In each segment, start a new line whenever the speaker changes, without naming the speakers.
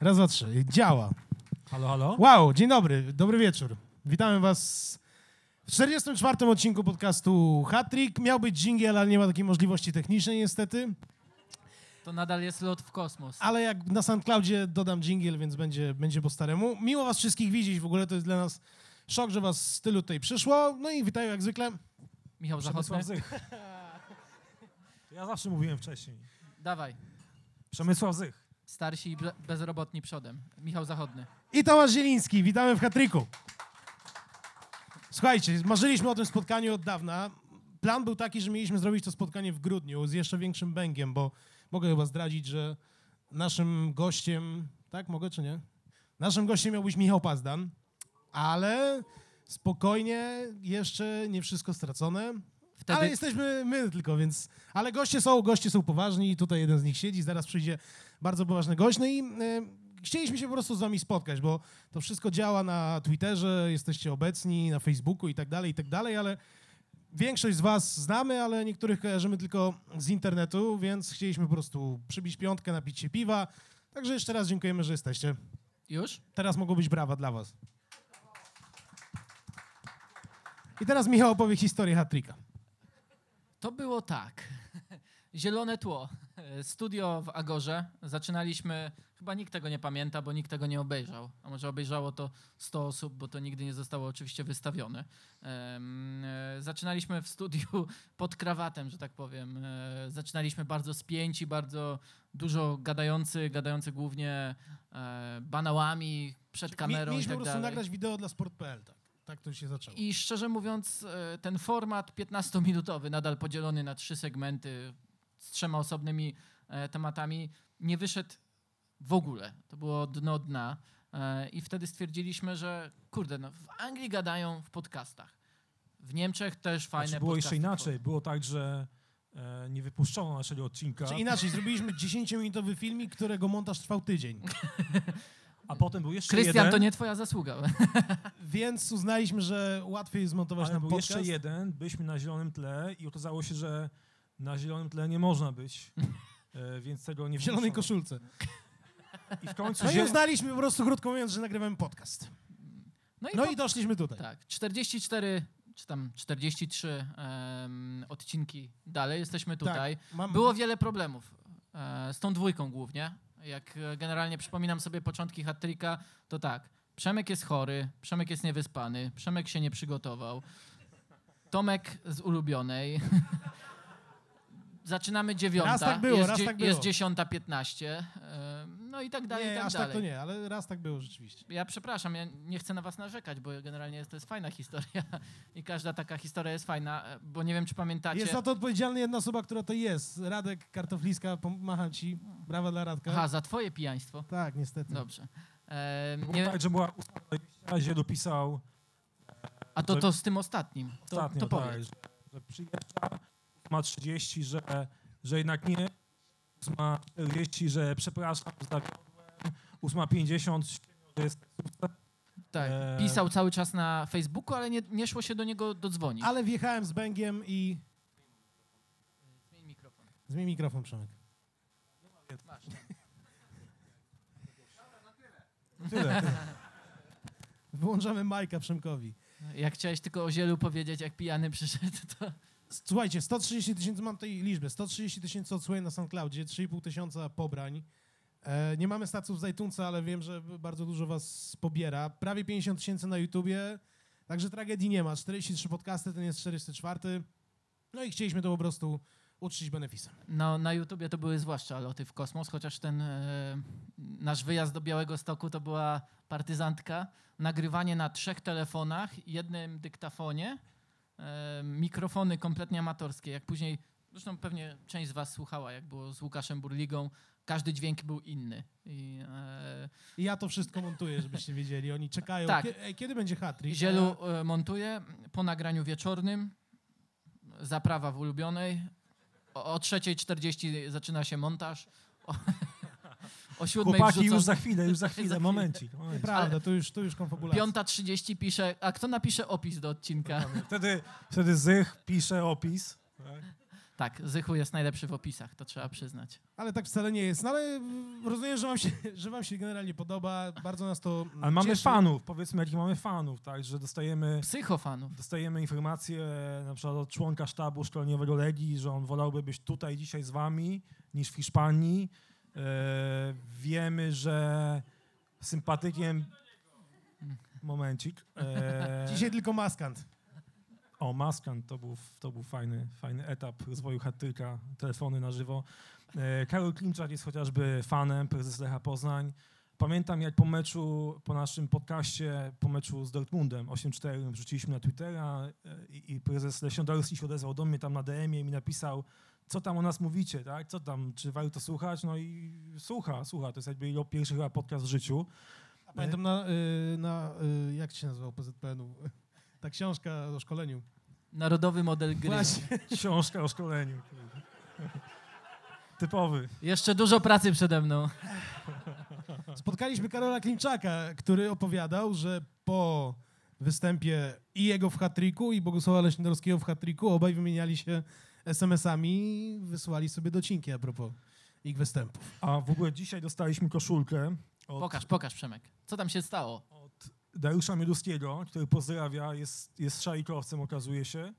Raz, dwa, trzy. Działa.
Halo, halo?
Wow, dzień dobry, dobry wieczór. Witamy was w 44. odcinku podcastu Hattrick. Miał być dżingiel, ale nie ma takiej możliwości technicznej niestety.
To nadal jest lot w kosmos.
Ale jak na SoundCloudzie dodam dżingiel, więc będzie, będzie po staremu. Miło was wszystkich widzieć, w ogóle to jest dla nas szok, że was z tylu tutaj przyszło. No i witają jak zwykle.
Michał Zachodny.
Ja zawsze mówiłem wcześniej.
dawaj.
Przemysław Zych.
Starsi i be- bezrobotni przodem. Michał Zachodny.
I Tomasz Zieliński, witamy w Hattricku. Słuchajcie, marzyliśmy o tym spotkaniu od dawna. Plan był taki, że mieliśmy zrobić to spotkanie w grudniu z jeszcze większym bęgiem, bo mogę chyba zdradzić, że naszym gościem, tak mogę czy nie? Naszym gościem miał być Michał Pazdan, ale spokojnie, jeszcze nie wszystko stracone.
Wtedy
Ale jesteśmy my tylko, więc. Ale goście są, goście są poważni i tutaj jeden z nich siedzi, zaraz przyjdzie bardzo poważny gość. No i e, chcieliśmy się po prostu z wami spotkać, bo to wszystko działa na Twitterze, jesteście obecni, na Facebooku i tak dalej, i tak dalej, ale większość z was znamy, ale niektórych kojarzymy tylko z internetu, więc chcieliśmy po prostu przybić piątkę, napić się piwa. Także jeszcze raz dziękujemy, że jesteście.
już?
Teraz mogą być brawa dla was. I teraz Michał opowie historię hat-tricka.
To było tak. Zielone tło. Studio w Agorze. Zaczynaliśmy, chyba nikt tego nie pamięta, bo nikt tego nie obejrzał. A może obejrzało to 100 osób, bo to nigdy nie zostało oczywiście wystawione. E, Zaczynaliśmy w studiu pod krawatem, że tak powiem. E, Zaczynaliśmy bardzo spięci, bardzo dużo gadający, gadający głównie e, banałami przed kamerą i tak
po prostu nagrać wideo dla sport.pl, tak. Tak to się zaczęło.
I szczerze mówiąc, e, ten format 15-minutowy, nadal podzielony na trzy segmenty z trzema osobnymi e, tematami, nie wyszedł w ogóle. To było dno dna. E, I wtedy stwierdziliśmy, że kurde, no, w Anglii gadają w podcastach. W Niemczech też fajne
Znaczy, było jeszcze inaczej. Było tak, że e, nie wypuszczono naszego odcinka,
Czy inaczej, zrobiliśmy 10-minutowy filmik, którego montaż trwał tydzień.
a potem był jeszcze
Krystian,
jeden.
to nie twoja zasługa.
Więc uznaliśmy, że łatwiej jest zmontować
ale
nam
był
podcast.
jeszcze jeden, byliśmy na zielonym tle i okazało się, że na zielonym tle nie można być, e, więc tego nie
W zielonej koszulce.
I w końcu
No i uznaliśmy po prostu, krótko mówiąc, że nagrywamy podcast.
No i,
No
po-
i doszliśmy tutaj.
Tak, 44 czy tam 43 em, odcinki dalej, jesteśmy tutaj.
Mam,
Było wiele problemów e, z tą dwójką głównie. Jak e, generalnie przypominam sobie początki hat-tricka, to tak, Przemek jest chory, Przemek jest niewyspany, Przemek się nie przygotował, Tomek z ulubionej. Zaczynamy dziewiąta,
Raz tak było,
jest,
raz tak było.
jest dziesiąta piętnaście, e, no i tak dalej, i
nie,
tak
aż
dalej.
tak to nie, ale raz tak było rzeczywiście.
Ja przepraszam, ja nie chcę na was narzekać, bo generalnie to jest fajna historia i każda taka historia jest fajna, bo nie wiem, czy pamiętacie.
Jest za to odpowiedzialna jedna osoba, która to jest. Radek Kartofliska, pomacham ci. Brawa dla Radka.
Aha, za twoje pijaństwo.
Tak, niestety.
Dobrze. Ehm,
było
nie,
tak, że była ustawa, Zielu pisał
a to, to z tym ostatnim. To,
ostatnio,
to
tak,
powiedz.
że, że przyjeżdża, ma 30, że, że jednak nie, 8.40, że przepraszam, zawiodłem, 8.50, że jest
Tak.
Eee.
Pisał cały czas na Facebooku, ale nie, nie szło się do niego dodzwonić.
Ale wjechałem z bęgiem i...
Zmień mikrofon.
Zmień mikrofon, Przemek.
Masz.
tyle.
Wyłączamy Majka Przemkowi.
Jak chciałeś tylko o zielu powiedzieć, jak pijany przyszedł, to
Słuchajcie, 130 tysięcy, mam tej liczbę, 130 tysięcy odsłonięć na SoundCloudzie, 3,5 tysiąca pobrań. E, nie mamy stacjów z iTunesa, ale wiem, że bardzo dużo was pobiera. Prawie 50 tysięcy na YouTubie, także tragedii nie ma. 43 podcasty, ten jest 404. No i chcieliśmy to po prostu uczcić benefisem.
no, na YouTubie to były zwłaszcza loty w kosmos, chociaż ten e, nasz wyjazd do Białego Stoku to była partyzantka. Nagrywanie na trzech telefonach, jednym dyktafonie, mikrofony kompletnie amatorskie. Jak później, zresztą pewnie część z was słuchała, jak było z Łukaszem Burligą, każdy dźwięk był inny. I, e,
I ja to wszystko montuję, żebyście wiedzieli. Oni czekają.
Tak.
Kie- ej, kiedy będzie hat-trick?
Zielu e, montuje po nagraniu wieczornym, zaprawa w ulubionej. O, o 3.40 zaczyna się montaż. O, o 7.00
Chłopaki,
wrzucą.
już za chwilę, już za chwilę, momencik. momencik.
Prawda, to już, to już konfabulacja.
5.30 pisze, a kto napisze opis do odcinka?
Wtedy, wtedy Zych pisze opis. Tak?
Tak, Zychu jest najlepszy w opisach, to trzeba przyznać.
Ale tak wcale nie jest. No ale rozumiem, że wam się, że wam się generalnie podoba. Bardzo nas to mm,
Ale mamy
cieszy.
fanów, powiedzmy, jakich mamy fanów, tak, że dostajemy,
Psychofanów.
dostajemy informacje na przykład od członka sztabu szkoleniowego Legii, że on wolałby być tutaj dzisiaj z wami niż w Hiszpanii. E, wiemy, że sympatykiem... Momencik. E,
Dzisiaj tylko maskant.
O, Maskan to był, to był fajny, fajny etap rozwoju hattyka, telefony na żywo. E, Karol Klimczak jest chociażby fanem, prezes Lecha Poznań. Pamiętam jak po meczu, po naszym podcaście, po meczu z Dortmundem 8-4 wrzuciliśmy na Twittera i, i prezes Leśniodorski się odezwał do mnie tam na DM-ie i mi napisał, co tam o nas mówicie, tak? Co tam, czy warto słuchać? No i słucha, słucha. To jest jakby jego pierwszy chyba podcast w życiu.
A Pamiętam na, y, na y, jak to się nazywał PZPN-u? Ta książka o szkoleniu.
Narodowy model gry.
Właśnie.
Książka o szkoleniu. Typowy.
Jeszcze dużo pracy przede mną.
Spotkaliśmy Karola Klimczaka, który opowiadał, że po występie i jego w hat-tricku, i Bogusława Leśniodorskiego w hat-tricku, obaj wymieniali się SMS-ami wysłali sobie docinki a propos ich występów.
A w ogóle dzisiaj dostaliśmy koszulkę od,
Pokaż, pokaż Przemek. Co tam się stało?
od Dariusza Mioduskiego, który pozdrawia, jest, jest szajkowcem, okazuje się.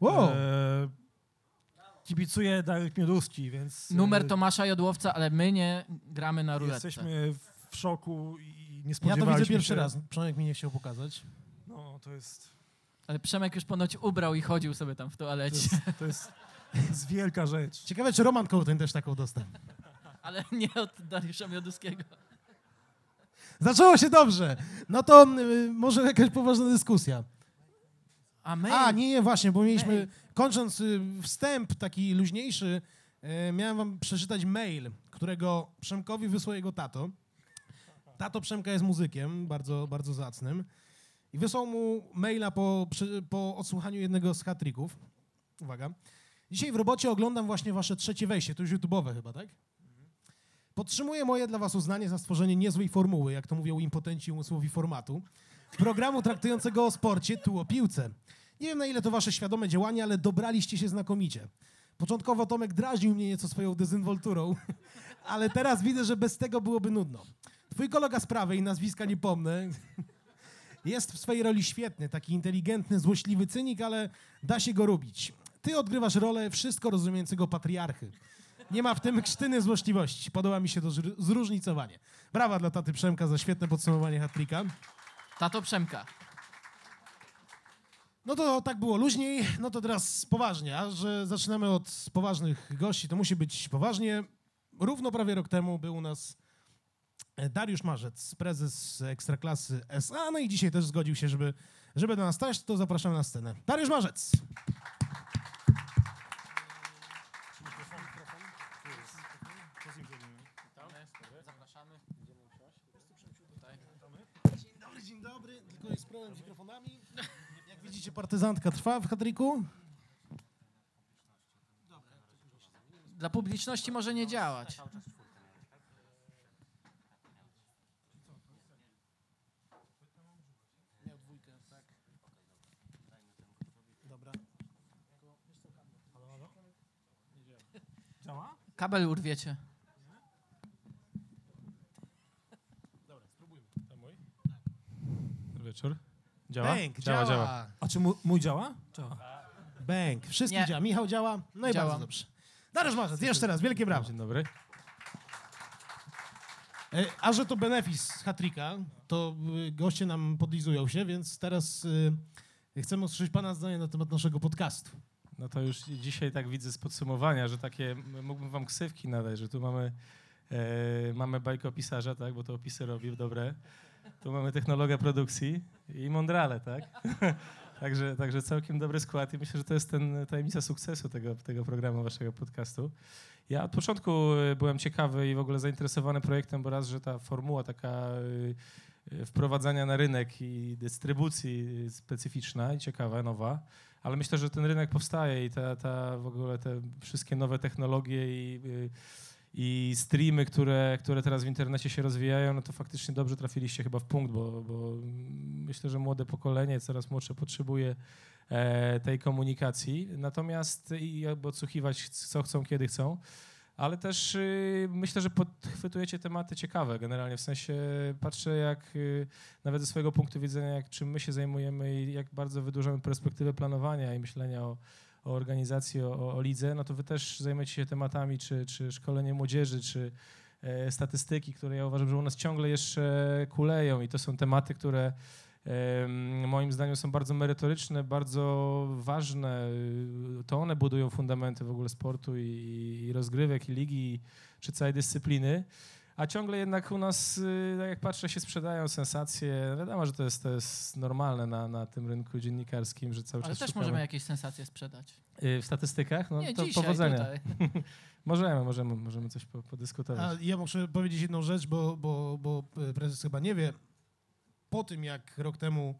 Wow!
E, kibicuje Darek Mioduski, więc... e,
Numer Tomasza Jodłowca, ale my nie gramy na ruletce.
Jesteśmy w szoku i nie
ja
spodziewaliśmy
to widzę pierwszy
się.
raz. Przemek mi nie chciał pokazać.
No, to jest,
Ale Przemek już ponoć ubrał i chodził sobie tam w
to
toalecie.
jest, to jest, to jest wielka rzecz.
Ciekawe, czy Roman Kołtyn też taką dostał.
Ale nie od Dariusza Mioduskiego.
Zaczęło się dobrze. No to y, może jakaś poważna dyskusja.
A my...
A, nie, nie, właśnie, bo mieliśmy,
Mail.
kończąc y, wstęp taki luźniejszy, y, miałem wam przeczytać mail, którego Przemkowi wysłał jego tato. Tato Przemka jest muzykiem, bardzo, bardzo zacnym. I wysłał mu maila po, przy, po odsłuchaniu jednego z hat-tricków. Uwaga. Dzisiaj w robocie oglądam właśnie wasze trzecie wejście, to już YouTube'owe chyba, tak? Podtrzymuję moje dla was uznanie za stworzenie niezłej formuły, jak to mówią impotenci umysłowi formatu, programu traktującego o sporcie, tu o piłce. Nie wiem, na ile to wasze świadome działanie, ale dobraliście się znakomicie. Początkowo Tomek drażnił mnie nieco swoją dezynwolturą, ale teraz widzę, że bez tego byłoby nudno. Twój kolega z prawej, nazwiska nie pomnę, jest w swojej roli świetny, taki inteligentny, złośliwy cynik, ale da się go lubić. Ty odgrywasz rolę wszystko rozumiejącego patriarchy. Nie ma w tym krztyny złośliwości. Podoba mi się to zr- zróżnicowanie. Brawa dla taty Przemka za świetne podsumowanie hat-tricka.
Tato Przemka.
No to tak było luźniej, no to teraz poważnie, a że zaczynamy od poważnych gości, to musi być poważnie. Równo prawie rok temu był u nas Dariusz Marzec, prezes Ekstraklasy SA, no i dzisiaj też zgodził się, żeby, żeby do nas stać, to zapraszamy na scenę. Dariusz Marzec!
Zapraszamy.
Dzień dobry, dzień dobry, tylko jest problem z mikrofonami. Jak widzicie, partyzantka trwa w Hadriku.
Dla publiczności może nie działać. Kabel urwiecie.
Dobry wieczór. Działa?
Bęk,
działa,
działa.
działa.
A czy mój, mój działa? Działa.
Bęk, wszystkim
Nie.
działa. Michał działa, no i
Działa.
bardzo dobrze. Dariusz Marzec, jeszcze raz, wielkie brawo.
Dzień dobry.
E, A że to benefis z Hatrika, to y, goście nam podlizują się, więc teraz y, chcemy usłyszeć Pana zdanie na temat naszego podcastu.
No to już dzisiaj tak widzę z podsumowania, że takie, mógłbym wam ksywki nadać, że tu mamy, e, mamy bajkopisarza, tak, bo to opisy robi dobre. Tu mamy technologa produkcji i mądrale, tak? także, także całkiem dobry skład i myślę, że to jest ten tajemnica sukcesu tego, tego programu, waszego podcastu. Ja od początku e, byłem ciekawy i w ogóle zainteresowany projektem, bo raz, że ta formuła taka y, y, wprowadzania na rynek i dystrybucji specyficzna i ciekawa, nowa, ale myślę, że ten rynek powstaje i ta, ta w ogóle te wszystkie nowe technologie i, i streamy, które, które teraz w internecie się rozwijają, no to faktycznie dobrze trafiliście chyba w punkt, bo, bo myślę, że młode pokolenie, coraz młodsze potrzebuje e, tej komunikacji. Natomiast i odsłuchiwać, co chcą, kiedy chcą. Ale też y, myślę, że podchwytujecie tematy ciekawe. Generalnie, w sensie patrzę jak y, nawet ze swojego punktu widzenia, jak czym my się zajmujemy i jak bardzo wydłużamy perspektywę planowania i myślenia o, o organizacji, o, o lidze, no to wy też zajmujecie się tematami, czy, czy szkolenie młodzieży, czy e, statystyki, które ja uważam, że u nas ciągle jeszcze kuleją i to są tematy, które moim zdaniem są bardzo merytoryczne, bardzo ważne. To one budują fundamenty w ogóle sportu i, i rozgrywek, i ligi, czy całej dyscypliny. A ciągle jednak u nas, y, tak jak patrzę, się sprzedają sensacje. Wiadomo, że to jest, to jest normalne na, na tym rynku dziennikarskim, że cały
Ale
czas
też
szukamy.
możemy jakieś sensacje sprzedać.
Y, W statystykach? No
Nie,
to
dzisiaj,
powodzenia.
tutaj.
Możemy, możemy, możemy coś po, podyskutować.
A ja muszę powiedzieć jedną rzecz, bo, bo, bo prezes chyba nie wie. Po tym, jak rok temu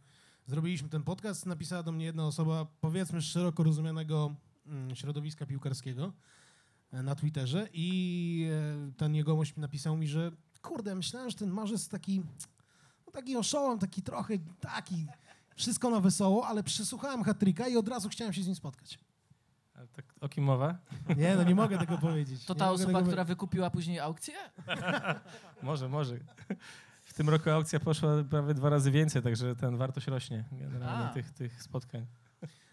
zrobiliśmy ten podcast, napisała do mnie jedna osoba, powiedzmy z szeroko rozumianego mm, środowiska piłkarskiego e, na Twitterze i e, ten jegomość mi napisał mi, że kurde, myślałem, że ten marzec taki, no taki oszołom, taki trochę, taki, wszystko na wesoło, ale przesłuchałem hat i od razu chciałem się z nim spotkać.
Ale tak, o kim mowa?
Nie, no nie mogę tego powiedzieć.
To
Nie
ta
mogę
osoba,
tego
która wykupiła później aukcję?
Może, może. W tym roku aukcja poszła prawie dwa razy więcej, także ten wartość rośnie generalnie tych, tych spotkań.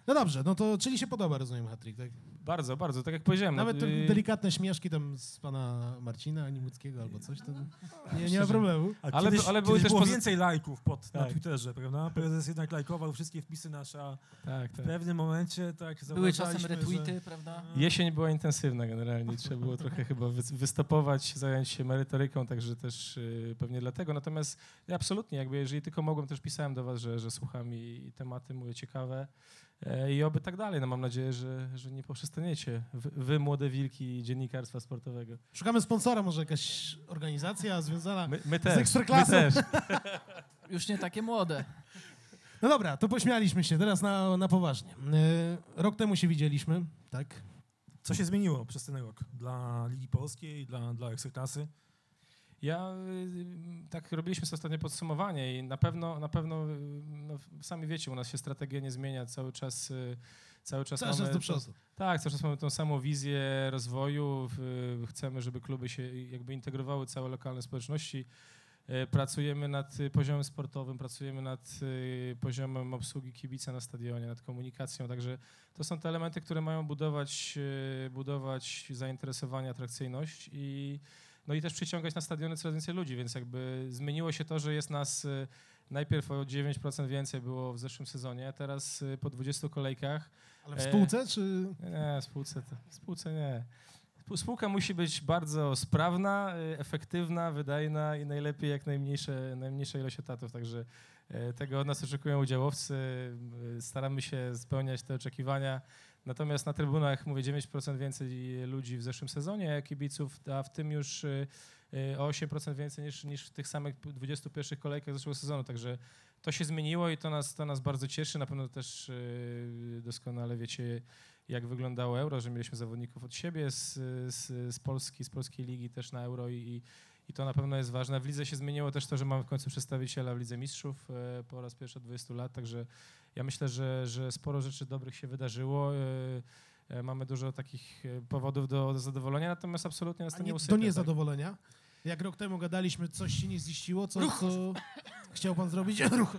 No dobrze, no to czyli się podoba, rozumiem, hat tak?
Bardzo, bardzo. Tak jak powiedziałem. no,
Nawet
y,
delikatne śmieszki tam z pana Marcina Animuckiego albo coś, to nie, nie ma problemu.
A
Ale
kiedyś,
ale były też
było
pozy-
więcej lajków pod, na
Tak.
Twitterze, prawda? Prezes jednak lajkował wszystkie wpisy nasze, a
Tak,
w
tak.
pewnym momencie tak
Były czasem retweety,
że-
prawda?
Jesień była intensywna generalnie, trzeba było trochę chyba wys- wystopować, zająć się merytoryką, także też y, pewnie dlatego. Natomiast ja absolutnie, jakby jeżeli tylko mogłem, też pisałem do was, że, że słucham i, i tematy mówię ciekawe i oby tak dalej. No mam nadzieję, że, że nie poprzestaniecie wy, wy, młode wilki dziennikarstwa sportowego.
Szukamy sponsora, może jakaś organizacja związana...
My, my też, my
Ekstraklasą.
też.
Już nie takie młode.
No dobra, to pośmialiśmy się, teraz na, na poważnie. E, Rok temu się widzieliśmy, tak?
Co się zmieniło przez ten rok dla Ligi Polskiej, dla, dla Ekstraklasy?
Ja y, tak robiliśmy sobie ostatnie podsumowanie i na pewno, na pewno y, no, sami wiecie, u nas się strategia nie zmienia cały czas. y, Cały czas
Cały
mamy
do przodu.
Tak, cały czas mamy tą samą wizję rozwoju. Chcemy, żeby kluby się jakby integrowały całe lokalne społeczności. Pracujemy nad poziomem sportowym, pracujemy nad poziomem obsługi kibica na stadionie, nad komunikacją. Także to są te elementy, które mają budować, budować zainteresowanie, atrakcyjność i, no i też przyciągać na stadiony coraz więcej ludzi, więc jakby zmieniło się to, że jest nas y, najpierw o 9% więcej było w zeszłym sezonie, a teraz y, po 20 kolejkach
Ale w
E,
spółce, czy...
nie, spółce, to, spółce nie. Spó- Spółka musi być bardzo sprawna, y, efektywna, wydajna i najlepiej jak najmniejsze, najmniejsza ilość etatów. Także e, tego od nas oczekują udziałowcy. Staramy się spełniać te oczekiwania. Natomiast na trybunach, mówię, 9% więcej ludzi w zeszłym sezonie kibiców, a w tym już y, y, o 8% więcej niż, niż w tych samych 21 kolejkach zeszłego sezonu. Także to się zmieniło i to nas, to nas bardzo cieszy. Na pewno też y, doskonale wiecie, jak wyglądało euro, że mieliśmy zawodników od siebie z, z, z Polski, z polskiej ligi też na euro i, i to na pewno jest ważne. W lidze się zmieniło też to, że mamy w końcu przedstawiciela w Lidze Mistrzów po raz pierwszy od 20 lat, także ja myślę, że, że sporo rzeczy dobrych się wydarzyło. e, e, Mamy dużo takich e, powodów do, do zadowolenia, natomiast absolutnie nas to
nie,
nie
do
usypia. tak?
niezadowolenia. Jak rok temu gadaliśmy, coś się nie ziściło, co, co chciał pan zrobić? Ruch.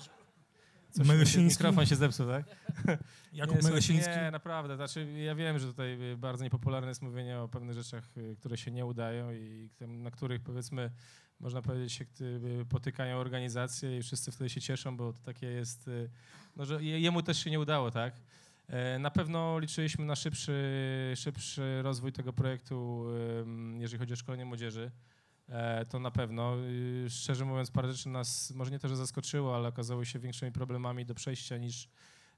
Coś-? Mikrofon się zepsuł, tak?
Jakub Melesiński?
Nie, naprawdę. Znaczy, ja wiem, że tutaj y, bardzo niepopularne jest mówienie o pewnych rzeczach, y, które się nie udają i na których powiedzmy, można powiedzieć, się y, potykają organizacje i wszyscy wtedy się cieszą, bo to takie jest, y, no, że je- jemu też się nie udało, tak? E, Na pewno liczyliśmy na szybszy, szybszy rozwój tego projektu, jeżeli chodzi o szkolenie młodzieży. E, To na pewno. Y, Szczerze mówiąc, parę rzeczy nas może nie to, że zaskoczyło, ale okazały się większymi problemami do przejścia niż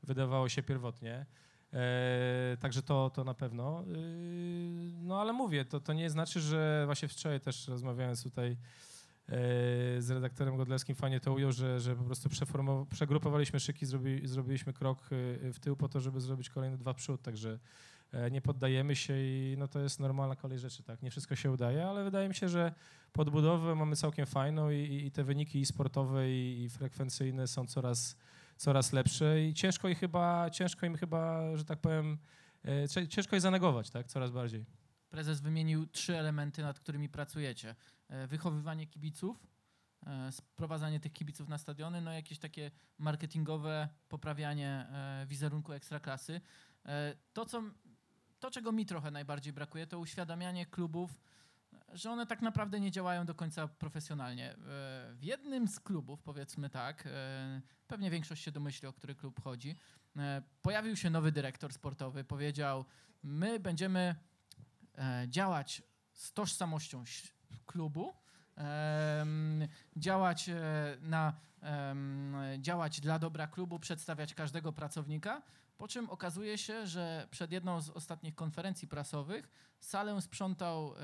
wydawało się pierwotnie. E, także to, to na pewno. No ale mówię, to, to nie znaczy, że właśnie wczoraj też rozmawiając tutaj z redaktorem Godlewskim fajnie to ujął, że, że po prostu przegrupowaliśmy szyki, zrobi, zrobiliśmy krok y, w tył po to, żeby zrobić kolejne dwa przód, także e, nie poddajemy się i no to jest normalna kolej rzeczy, tak. Nie wszystko się udaje, ale wydaje mi się, że podbudowę mamy całkiem fajną i, i te wyniki i sportowe i, i frekwencyjne są coraz, coraz lepsze i ciężko im chyba, ciężko im chyba, że tak powiem, e, ciężko je zanegować, tak, coraz bardziej.
Prezes wymienił trzy elementy, nad którymi pracujecie. E, Wychowywanie kibiców, e, sprowadzanie tych kibiców na stadiony, no jakieś takie marketingowe poprawianie e, wizerunku ekstraklasy. To, co, to, czego mi trochę najbardziej brakuje, to uświadamianie klubów, że one tak naprawdę nie działają do końca profesjonalnie. W jednym z klubów, powiedzmy tak, pewnie większość się domyśli, o który klub chodzi, pojawił się nowy dyrektor sportowy, powiedział, my będziemy działać z tożsamością klubu, działać e, na działać dla dobra klubu, przedstawiać każdego pracownika, po czym okazuje się, że przed jedną z ostatnich konferencji prasowych salę sprzątał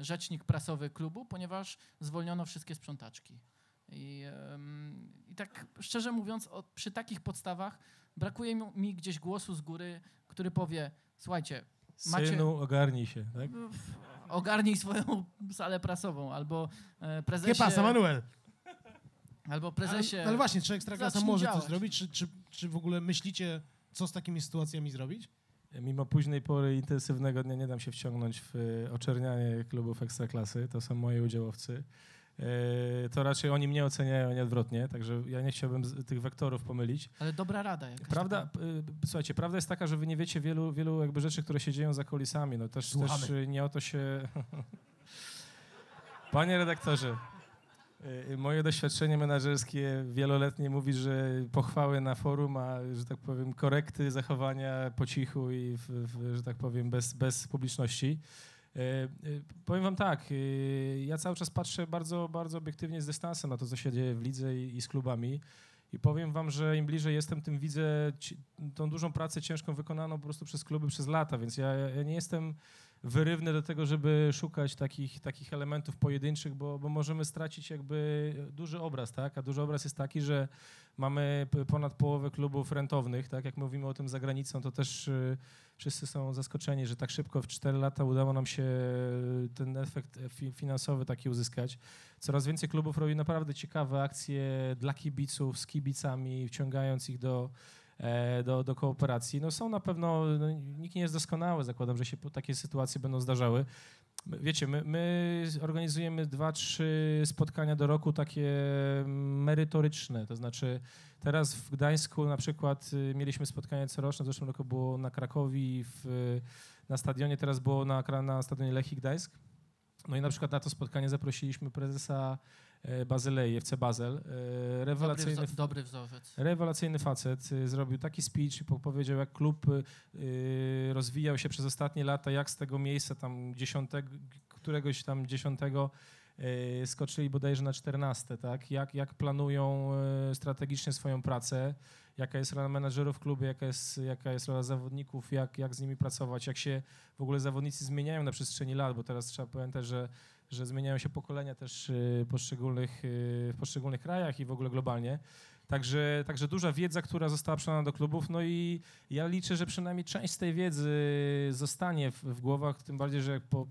rzecznik prasowy klubu, ponieważ zwolniono wszystkie sprzątaczki. I, i tak szczerze mówiąc, o, przy takich podstawach brakuje mi, mi gdzieś głosu z góry, który powie, słuchajcie, Macie-
Synu, ogarnij się, tak?
Ogarnij swoją salę prasową, albo e,
¿Qué
prezesie,
pasa, Manuel?
albo prezesie.
Ale, ale właśnie, czy Ekstraklasa może
działać.
coś zrobić? Czy, czy, czy w ogóle myślicie, co z takimi sytuacjami zrobić?
Mimo późnej pory intensywnego dnia nie dam się wciągnąć w e, oczernianie klubów ekstraklasy. To są moi udziałowcy. E, To raczej oni mnie oceniają, a nie odwrotnie, także ja nie chciałbym tych wektorów pomylić.
Ale dobra rada jakaś.
Prawda,
taka.
y, słuchajcie, prawda jest taka, że wy nie wiecie wielu, wielu jakby rzeczy, które się dzieją za kulisami. No też,
Słuchamy.
też y, nie o to się... Panie redaktorze, y, moje doświadczenie menedżerskie wieloletnie mówi, że pochwały na forum, a że tak powiem korekty zachowania po cichu i w, w, że tak powiem bez, bez publiczności. Y, y, Powiem wam tak, y, ja cały czas patrzę bardzo, bardzo obiektywnie z dystansem na to, co się dzieje w lidze i, i z klubami. I powiem wam, że im bliżej jestem, tym widzę tą dużą pracę ciężką wykonaną po prostu przez kluby przez lata, więc ja, ja nie jestem wyrywny do tego, żeby szukać takich, takich elementów pojedynczych, bo, bo możemy stracić jakby duży obraz, tak? A duży obraz jest taki, że mamy ponad połowę klubów rentownych, tak? Jak mówimy o tym za granicą, to też y, wszyscy są zaskoczeni, że tak szybko w 4 lata udało nam się y, ten efekt e, fi, finansowy taki uzyskać. Coraz więcej klubów robi naprawdę ciekawe akcje dla kibiców, z kibicami, wciągając ich do, e, do, do kooperacji. No są na pewno, no, nikt nie jest doskonały, zakładam, że się takie sytuacje będą zdarzały. Wiecie, my, my organizujemy dwa, trzy spotkania do roku takie merytoryczne, to znaczy teraz w Gdańsku na przykład y, mieliśmy spotkanie coroczne, w zeszłym roku było na Krakowi w, na stadionie, teraz było na, na stadionie Lechii Gdańsk. No i na przykład na to spotkanie zaprosiliśmy prezesa Bazylei, FC Basel. E,
dobry,
Rewelacyjny,
wzo- dobry wzorzec.
rewelacyjny facet. y, Zrobił taki speech i po- powiedział, jak klub y, y, rozwijał się przez ostatnie lata, jak z tego miejsca tam dziesiątego, któregoś tam dziesiątego skoczyli bodajże na czternaste, tak? Jak, jak planują strategicznie swoją pracę, jaka jest rola menadżerów w klubie, jaka jest, jaka jest rola zawodników, jak, jak z nimi pracować, jak się w ogóle zawodnicy zmieniają na przestrzeni lat, bo teraz trzeba pamiętać, że, że zmieniają się pokolenia też y, poszczególnych, y, w poszczególnych krajach i w ogóle globalnie. Także, także duża wiedza, która została przelana do klubów, no i ja liczę, że przynajmniej część z tej wiedzy zostanie w, w głowach, tym bardziej, że jak po,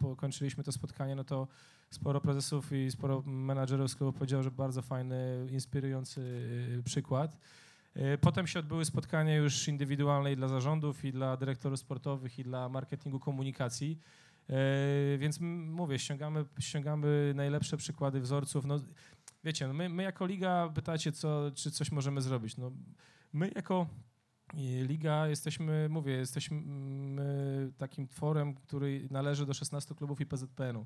to spotkanie, no to sporo prezesów i sporo menadżerów z klubów powiedziało, że bardzo fajny, inspirujący y, przykład. Potem się odbyły spotkania już indywidualne i dla zarządów, i dla dyrektorów sportowych, i dla marketingu komunikacji. Y, Więc mówię, ściągamy, ściągamy najlepsze przykłady wzorców. No, wiecie, no my, my jako liga pytacie, co, czy coś możemy zrobić. No, my jako i liga jesteśmy, mówię, jesteśmy mm, takim tworem, który należy do 16 klubów i PZPN-u.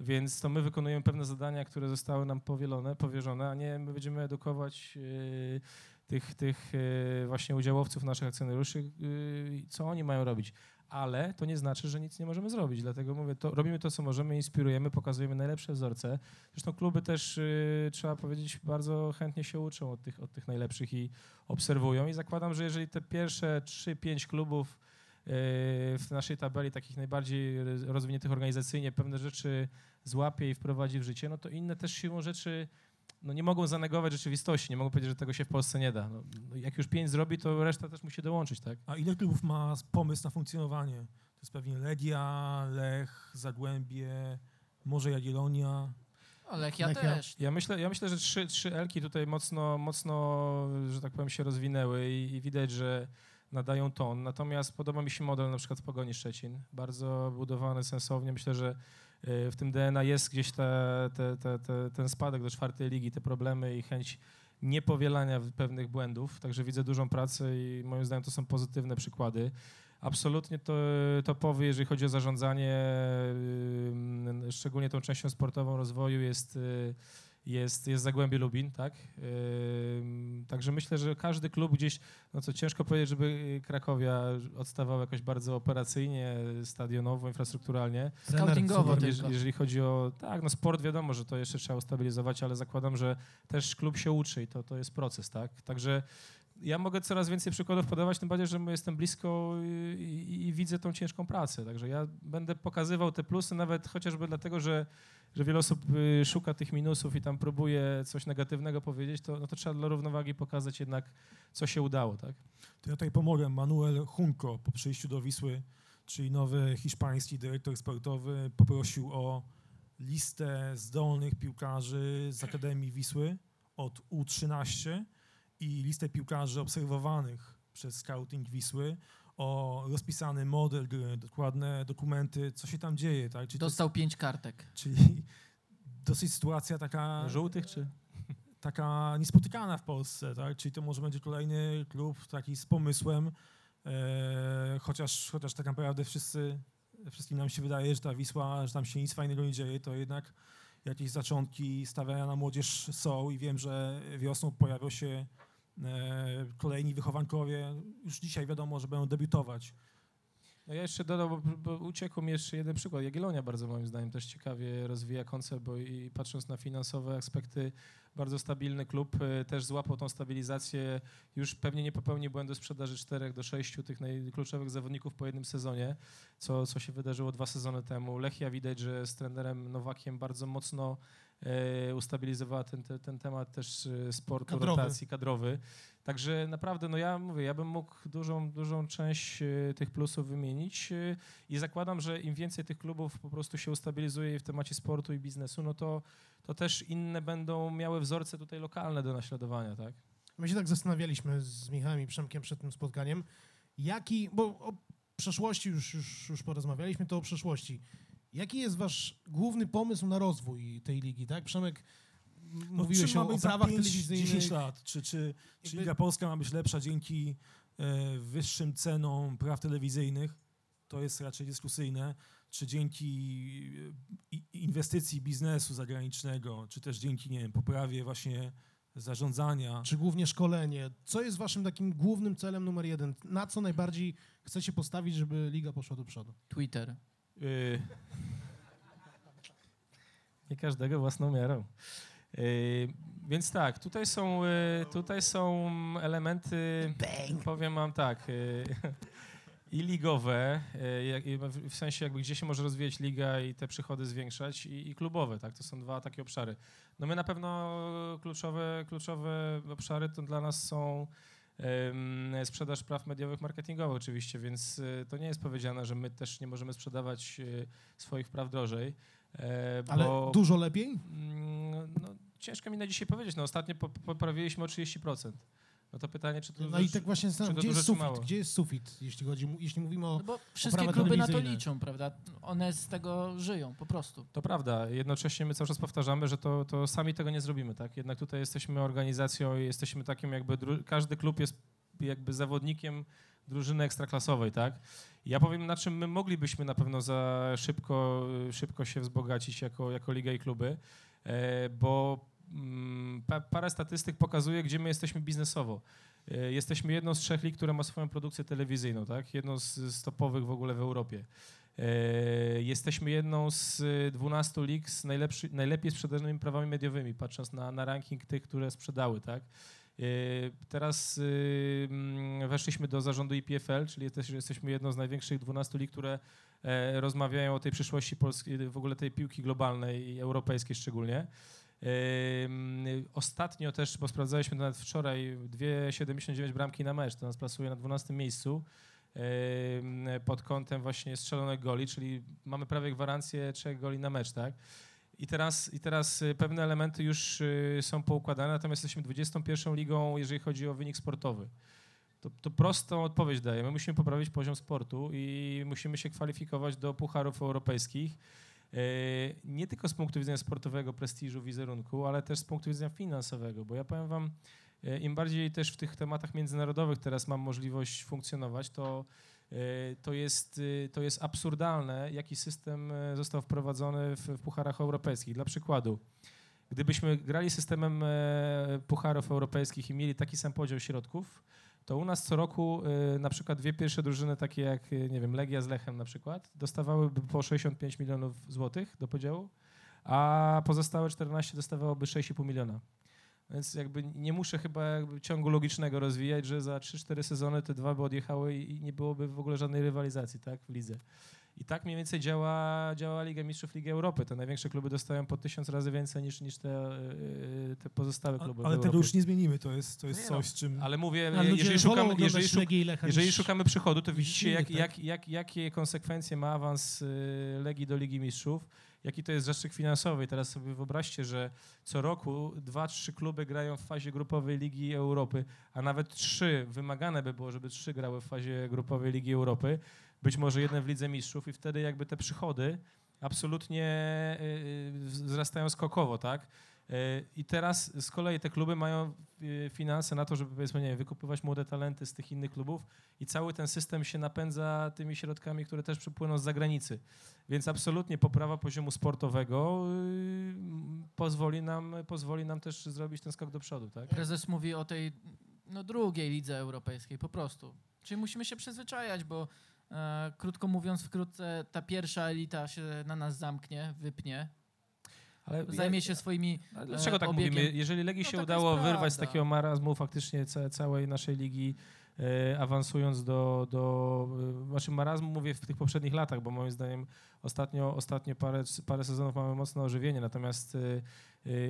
Więc to my wykonujemy pewne zadania, które zostały nam powielone, powierzone, a nie my będziemy edukować yy, tych, tych yy, właśnie udziałowców, naszych akcjonariuszy, yy, co oni mają robić. Ale to nie znaczy, że nic nie możemy zrobić. Dlatego mówię, to, robimy to, co możemy, inspirujemy, pokazujemy najlepsze wzorce. Zresztą kluby też, yy, trzeba powiedzieć, bardzo chętnie się uczą od tych, od tych najlepszych i obserwują. I zakładam, że jeżeli te pierwsze 3-5 klubów yy, w naszej tabeli, takich najbardziej rozwiniętych organizacyjnie, pewne rzeczy złapie i wprowadzi w życie, no to inne też siłą rzeczy no nie mogą zanegować rzeczywistości, nie mogą powiedzieć, że tego się w Polsce nie da. No, no jak już pięć zrobi, to reszta też musi dołączyć, tak?
A ile klubów ma pomysł na funkcjonowanie? To jest pewnie Legia, Lech, Zagłębie, może Jagiellonia.
Lechia
Lechia.
też.
Ja myślę, ja myślę że trzy, trzy Elki tutaj mocno, mocno, że tak powiem, się rozwinęły i, i widać, że nadają ton. Natomiast podoba mi się model na przykład w Pogoni Szczecin. Bardzo budowany sensownie. Myślę, że w tym DNA jest gdzieś te, te, te, ten spadek do czwartej ligi, te problemy i chęć niepowielania pewnych błędów. Także widzę dużą pracę i moim zdaniem to są pozytywne przykłady. Absolutnie to topowy, jeżeli chodzi o zarządzanie, y, szczególnie tą częścią sportową rozwoju jest, y, jest, jest Zagłębie Lubin, tak? Także myślę, że każdy klub gdzieś, no co ciężko powiedzieć, żeby Krakowia odstawał jakoś bardzo operacyjnie, stadionowo, infrastrukturalnie.
Scoutingowo
super.
tylko.
Jeż- Jeżeli chodzi o, tak, no sport wiadomo, że to jeszcze trzeba ustabilizować, ale zakładam, że też klub się uczy i to, to jest proces, tak? Także ja mogę coraz więcej przykładów podawać, tym bardziej, że jestem blisko i, i, i widzę tą ciężką pracę. Także ja będę pokazywał te plusy, nawet chociażby dlatego, że, że wiele osób y, szuka tych minusów i tam próbuje coś negatywnego powiedzieć, to, no to trzeba dla równowagi pokazać jednak, co się udało, tak?
To ja tutaj pomogę. Manuel Hunko po przyjściu do Wisły, czyli nowy hiszpański dyrektor sportowy, poprosił o listę zdolnych piłkarzy z Akademii Wisły od U13 i listę piłkarzy obserwowanych przez scouting Wisły o rozpisany model gry, dokładne dokumenty, co się tam dzieje, tak? Czyli, to,
Dostał pięć kartek.
czyli dosyć sytuacja taka
Żółtych czy?
taka niespotykana w Polsce, tak? Czyli to może będzie kolejny klub taki z pomysłem, e, chociaż, chociaż tak naprawdę wszyscy, wszystkim nam się wydaje, że ta Wisła, że tam się nic fajnego nie dzieje, to jednak jakieś zaczątki stawiania na młodzież są i wiem, że wiosną pojawią się kolejni wychowankowie. Już dzisiaj wiadomo, że będą debiutować.
No ja jeszcze dodam, bo, bo uciekł mi jeszcze jeden przykład. Jagiellonia bardzo moim zdaniem też ciekawie rozwija koncept, bo i patrząc na finansowe aspekty, bardzo stabilny klub, y, też złapał tą stabilizację, już pewnie nie popełni błędu sprzedaży czterech do sześciu tych najkluczowych zawodników po jednym sezonie, co, co się wydarzyło dwa sezony temu. Lechia widać, że z trenerem Nowakiem bardzo mocno e, ustabilizowała ten, ten, ten temat też e, sportu,
Kadrowy.
rotacji kadrowy. Także naprawdę, no ja mówię, ja bym mógł dużą, dużą część e, tych plusów wymienić e, i zakładam, że im więcej tych klubów po prostu się ustabilizuje w temacie sportu i biznesu, no to, to też inne będą miały wzorce tutaj lokalne do naśladowania, tak?
My się tak zastanawialiśmy z Michałem i Przemkiem przed tym spotkaniem, jaki, bo o przeszłości już, już, już porozmawialiśmy, to o przeszłości. Jaki jest wasz główny pomysł na rozwój tej ligi, tak? Przemek,
No,
mówiłeś o, prawach
5,
telewizyjnych.
10 lat. Czy, czy, czy
Jakby-
Liga Polska ma być lepsza dzięki e, wyższym cenom praw telewizyjnych? To jest raczej dyskusyjne. Czy dzięki e, inwestycji biznesu zagranicznego, czy też dzięki, nie wiem, poprawie właśnie zarządzania.
Czy głównie szkolenie? Co jest waszym takim głównym celem numer jeden? Na co najbardziej chcecie postawić, żeby liga poszła do przodu?
Twitter.
Yy, nie każdego własną miarą. Yy, więc tak, tutaj są, yy, tutaj są elementy, powiem wam tak, yy, i ligowe, i w- sensie jakby gdzie się może rozwijać liga i te przychody zwiększać i, i klubowe, tak, to są dwa takie obszary. No my na pewno kluczowe, kluczowe obszary to dla nas są sprzedaż praw mediowych, marketingowych oczywiście, więc y, to nie jest powiedziane, że my też nie możemy sprzedawać y, swoich praw drożej. e,
Ale
bo,
dużo lepiej?
Mm, no, ciężko mi na dzisiaj powiedzieć. No, ostatnio po- poprawiliśmy o 30%. No to pytanie, czy to...
No i tak właśnie
dużo,
gdzie jest sufit?
mało?
Gdzie jest sufit, jeśli chodzi, jeśli mówimy o...
No bo wszystkie
prawa
kluby na to liczą, prawda? One z tego żyją, po prostu.
To prawda. Jednocześnie my cały czas powtarzamy, że to, to sami tego nie zrobimy, tak? Jednak tutaj jesteśmy organizacją i jesteśmy takim jakby, dru- każdy klub jest jakby zawodnikiem drużyny ekstraklasowej, tak? Ja powiem, na czym my moglibyśmy na pewno za szybko, szybko się wzbogacić jako, jako liga i kluby, e, bo parę statystyk pokazuje, gdzie my jesteśmy biznesowo. E, Jesteśmy jedną z trzech lig, która ma swoją produkcję telewizyjną, tak? Jedną z, topowych w ogóle w Europie. E, Jesteśmy jedną z y, 12 lig z najlepiej sprzedanymi prawami mediowymi, patrząc na, na ranking tych, które sprzedały, tak? E, Teraz mm, weszliśmy do zarządu IPFL, czyli jesteś, jesteśmy jedną z największych 12 lig, które e, rozmawiają o tej przyszłości polskiej, w ogóle tej piłki globalnej i europejskiej szczególnie. Ostatnio też, bo sprawdzaliśmy to nawet wczoraj, 2,79 bramki na mecz, to nas plasuje na 12 miejscu pod kątem właśnie strzelonych goli, czyli mamy prawie gwarancję trzech goli na mecz, tak? I teraz, I teraz y, pewne elementy już y, są poukładane, natomiast jesteśmy 21 ligą, jeżeli chodzi o wynik sportowy. To, to prostą odpowiedź daję. My musimy poprawić poziom sportu i musimy się kwalifikować do pucharów europejskich. Y, Nie tylko z punktu widzenia sportowego, prestiżu, wizerunku, ale też z punktu widzenia finansowego, bo ja powiem wam, y, im bardziej też w tych tematach międzynarodowych teraz mam możliwość funkcjonować, to y, to jest, to jest absurdalne, jaki system został wprowadzony w, w pucharach europejskich. Dla przykładu, gdybyśmy grali systemem e, pucharów europejskich i mieli taki sam podział środków, to u nas co roku y, na przykład dwie pierwsze drużyny, takie jak, y, nie wiem, Legia z Lechem na przykład, dostawałyby po 65 milionów złotych do podziału, a pozostałe 14 dostawałoby 6,5 miliona. Więc jakby nie muszę chyba ciągu logicznego rozwijać, że za 3-4 sezony te dwa by odjechały i nie byłoby w ogóle żadnej rywalizacji tak, w lidze. I tak mniej więcej działa, działa Liga Mistrzów Ligi Europy. Te największe kluby dostają po tysiąc razy więcej niż, niż te, y, te pozostałe kluby.
ale tego już nie zmienimy, to jest, to jest
Nie no,
coś, z czym...
Ale mówię,
A ludzie
jeżeli szukamy, jeżeli, szuk, jeżeli szukamy przychodu, to widzicie, jak,
tak?
jak, jak, jakie konsekwencje ma awans y, Legii do Ligi Mistrzów, jaki to jest zastrzyk finansowy. I teraz sobie wyobraźcie, że co roku dwa, trzy kluby grają w fazie grupowej Ligi Europy, a nawet trzy, wymagane by było, żeby trzy grały w fazie grupowej Ligi Europy, być może jeden w Lidze Mistrzów i wtedy jakby te przychody absolutnie y, y, wzrastają skokowo, tak? Y, I teraz z kolei te kluby mają finanse na to, żeby powiedzmy, nie wiem, wykupywać młode talenty z tych innych klubów i cały ten system się napędza tymi środkami, które też przypłyną z zagranicy. Więc absolutnie poprawa poziomu sportowego pozwoli nam, pozwoli nam też zrobić ten skok do przodu, tak?
Prezes mówi o tej no, drugiej lidze europejskiej, po prostu. Czyli musimy się przyzwyczajać, bo krótko mówiąc, wkrótce ta pierwsza elita się na nas zamknie, wypnie,
Ale
zajmie się swoimi.
Ale dlaczego
e,
tak
obiegiem.
mówimy? Jeżeli Legii
No
się udało wyrwać z takiego marazmu faktycznie ca, całej naszej ligi, e, awansując do, do e, znaczy marazmu mówię w tych poprzednich latach, bo moim zdaniem ostatnio, ostatnio parę, parę sezonów mamy mocne ożywienie, natomiast e, e,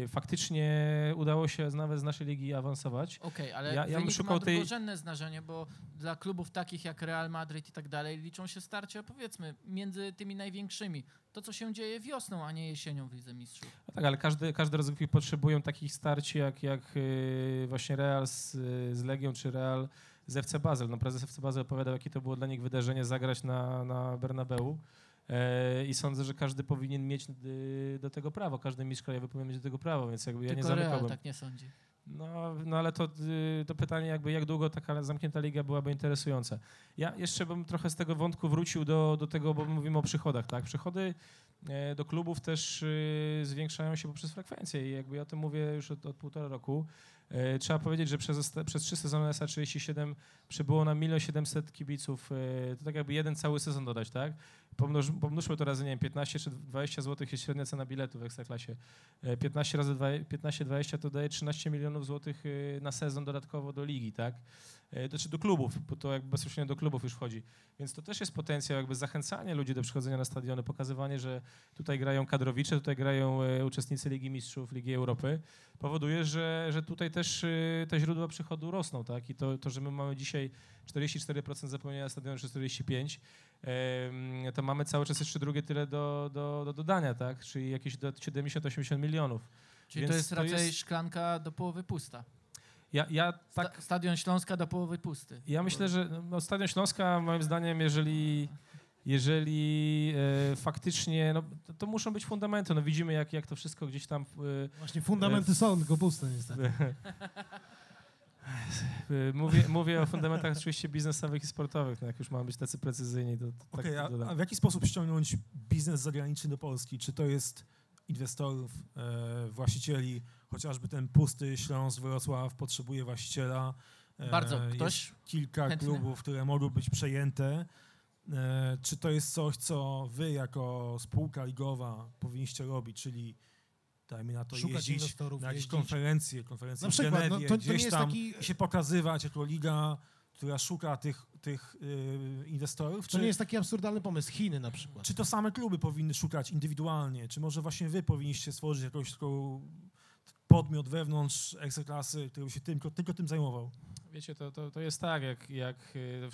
faktycznie udało się nawet z naszej ligi awansować.
Okej, ale
Ja- ja bym szukał
ma
tej-
drugorzędne znaczenie, bo dla klubów takich jak Real Madrid i tak dalej liczą się starcia, powiedzmy, między tymi największymi. To, co się dzieje wiosną, a nie jesienią w Lidze Mistrzów.
No tak, ale każdy, każde rozgrywki potrzebują takich starć jak, jak e, właśnie Real z, z Legią czy Real z FC Basel. No, prezes FC Basel opowiadał, jakie to było dla nich wydarzenie zagrać na, na Bernabeu. E, I sądzę, że każdy powinien mieć y, do tego prawo, każdy mistrz krajowy powinien mieć do tego prawo, więc jakby ja nie
Tylko Real
zamykałbym.
tak nie sądzi.
No, no ale to, y, to pytanie jakby jak długo taka zamknięta liga byłaby interesująca. Ja jeszcze bym trochę z tego wątku wrócił do, do tego, bo mówimy o przychodach, tak? Przychody e, do klubów też zwiększają się poprzez frekwencję i jakby ja o tym mówię już od, od półtora roku. E, Trzeba powiedzieć, że przez, przez trzy sezony SA37 przybyło nam 1 700 kibiców. e, To tak jakby jeden cały sezon dodać, tak? Pomnoż, pomnóżmy to razy, nie wiem, 15 czy 20 zł jest średnia cena biletu w Ekstraklasie. E, 15 razy 15-20 to daje 13 milionów złotych y, na sezon dodatkowo do ligi, tak? E, To czy do klubów, bo to jakby bezpośrednio do klubów już wchodzi. Więc to też jest potencjał jakby zachęcanie ludzi do przychodzenia na stadiony, pokazywanie, że tutaj grają kadrowicze, tutaj grają e, uczestnicy Ligi Mistrzów, Ligi Europy. Powoduje, że, że tutaj też te źródła przychodu rosną, tak? I to, to że my mamy dzisiaj 44% zapełnienia stadionu, czy 45%, em, to mamy cały czas jeszcze drugie tyle do, do, do dodania, tak? Czyli jakieś do 70-80 milionów.
Czyli
Więc
to jest
to
raczej
jest-
szklanka do połowy pusta.
Ja, ja tak
Sta- Stadion Śląska do połowy pusty.
Ja myślę, że no, Stadion Śląska, moim zdaniem, jeżeli, jeżeli e, faktycznie, no, to, to muszą być fundamenty. No, widzimy, jak, jak to wszystko gdzieś tam
Właśnie fundamenty są, tylko puste niestety.
e, mówię, mówię o fundamentach oczywiście biznesowych i sportowych. No, jak już mamy być tacy precyzyjni, to, to tak
Okej,
to
a, a w jaki sposób ściągnąć biznes zagraniczny do Polski? Czy to jest inwestorów, e, właścicieli, chociażby ten pusty Śląsk, Wrocław potrzebuje właściciela. E,
Bardzo.
jest
Ktoś?
kilka
chętny?
klubów, które mogą być przejęte. E, czy to jest coś, co wy jako spółka ligowa powinniście robić, czyli dajmy na to
Szukać
jeździć na jakieś
jeździć.
konferencje, konferencje
Na
w
przykład, no,
Genewie,
to, to nie
gdzieś tam
taki...
się pokazywać jako liga, która szuka tych, tych y, inwestorów?
To nie jest taki absurdalny pomysł. Chiny na przykład.
Czy to same kluby powinny szukać indywidualnie? Czy może właśnie wy powinniście stworzyć jakąś taką podmiot wewnątrz ekstraklasy, który by się tylko, tylko tym zajmował?
Wiecie, to, to, to jest tak, jak, jak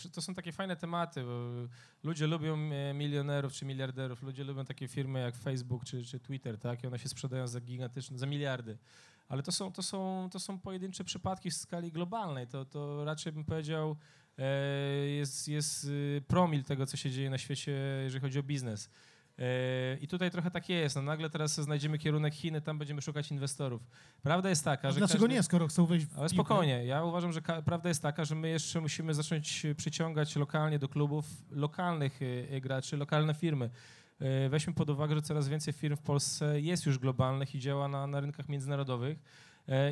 y, to są takie fajne tematy, bo ludzie lubią e, milionerów czy miliarderów, ludzie lubią takie firmy jak Facebook czy, czy Twitter, tak, i one się sprzedają za gigantyczne, za miliardy. Ale to są, to są, to są pojedyncze przypadki w skali globalnej. To, to raczej bym powiedział, e, jest, jest y, promil tego, co się dzieje na świecie, jeżeli chodzi o biznes. E, I tutaj trochę tak jest. No nagle teraz znajdziemy kierunek Chiny, tam będziemy szukać inwestorów. Prawda jest taka, że.
dlaczego
każdy...
nie, skoro chcą wejść w
Ale spokojnie, ja uważam, że prawda jest taka, że my jeszcze musimy zacząć przyciągać lokalnie do klubów lokalnych y, y, graczy, lokalne firmy. Y, Weźmy pod uwagę, że coraz więcej firm w Polsce jest już globalnych i działa na, na rynkach międzynarodowych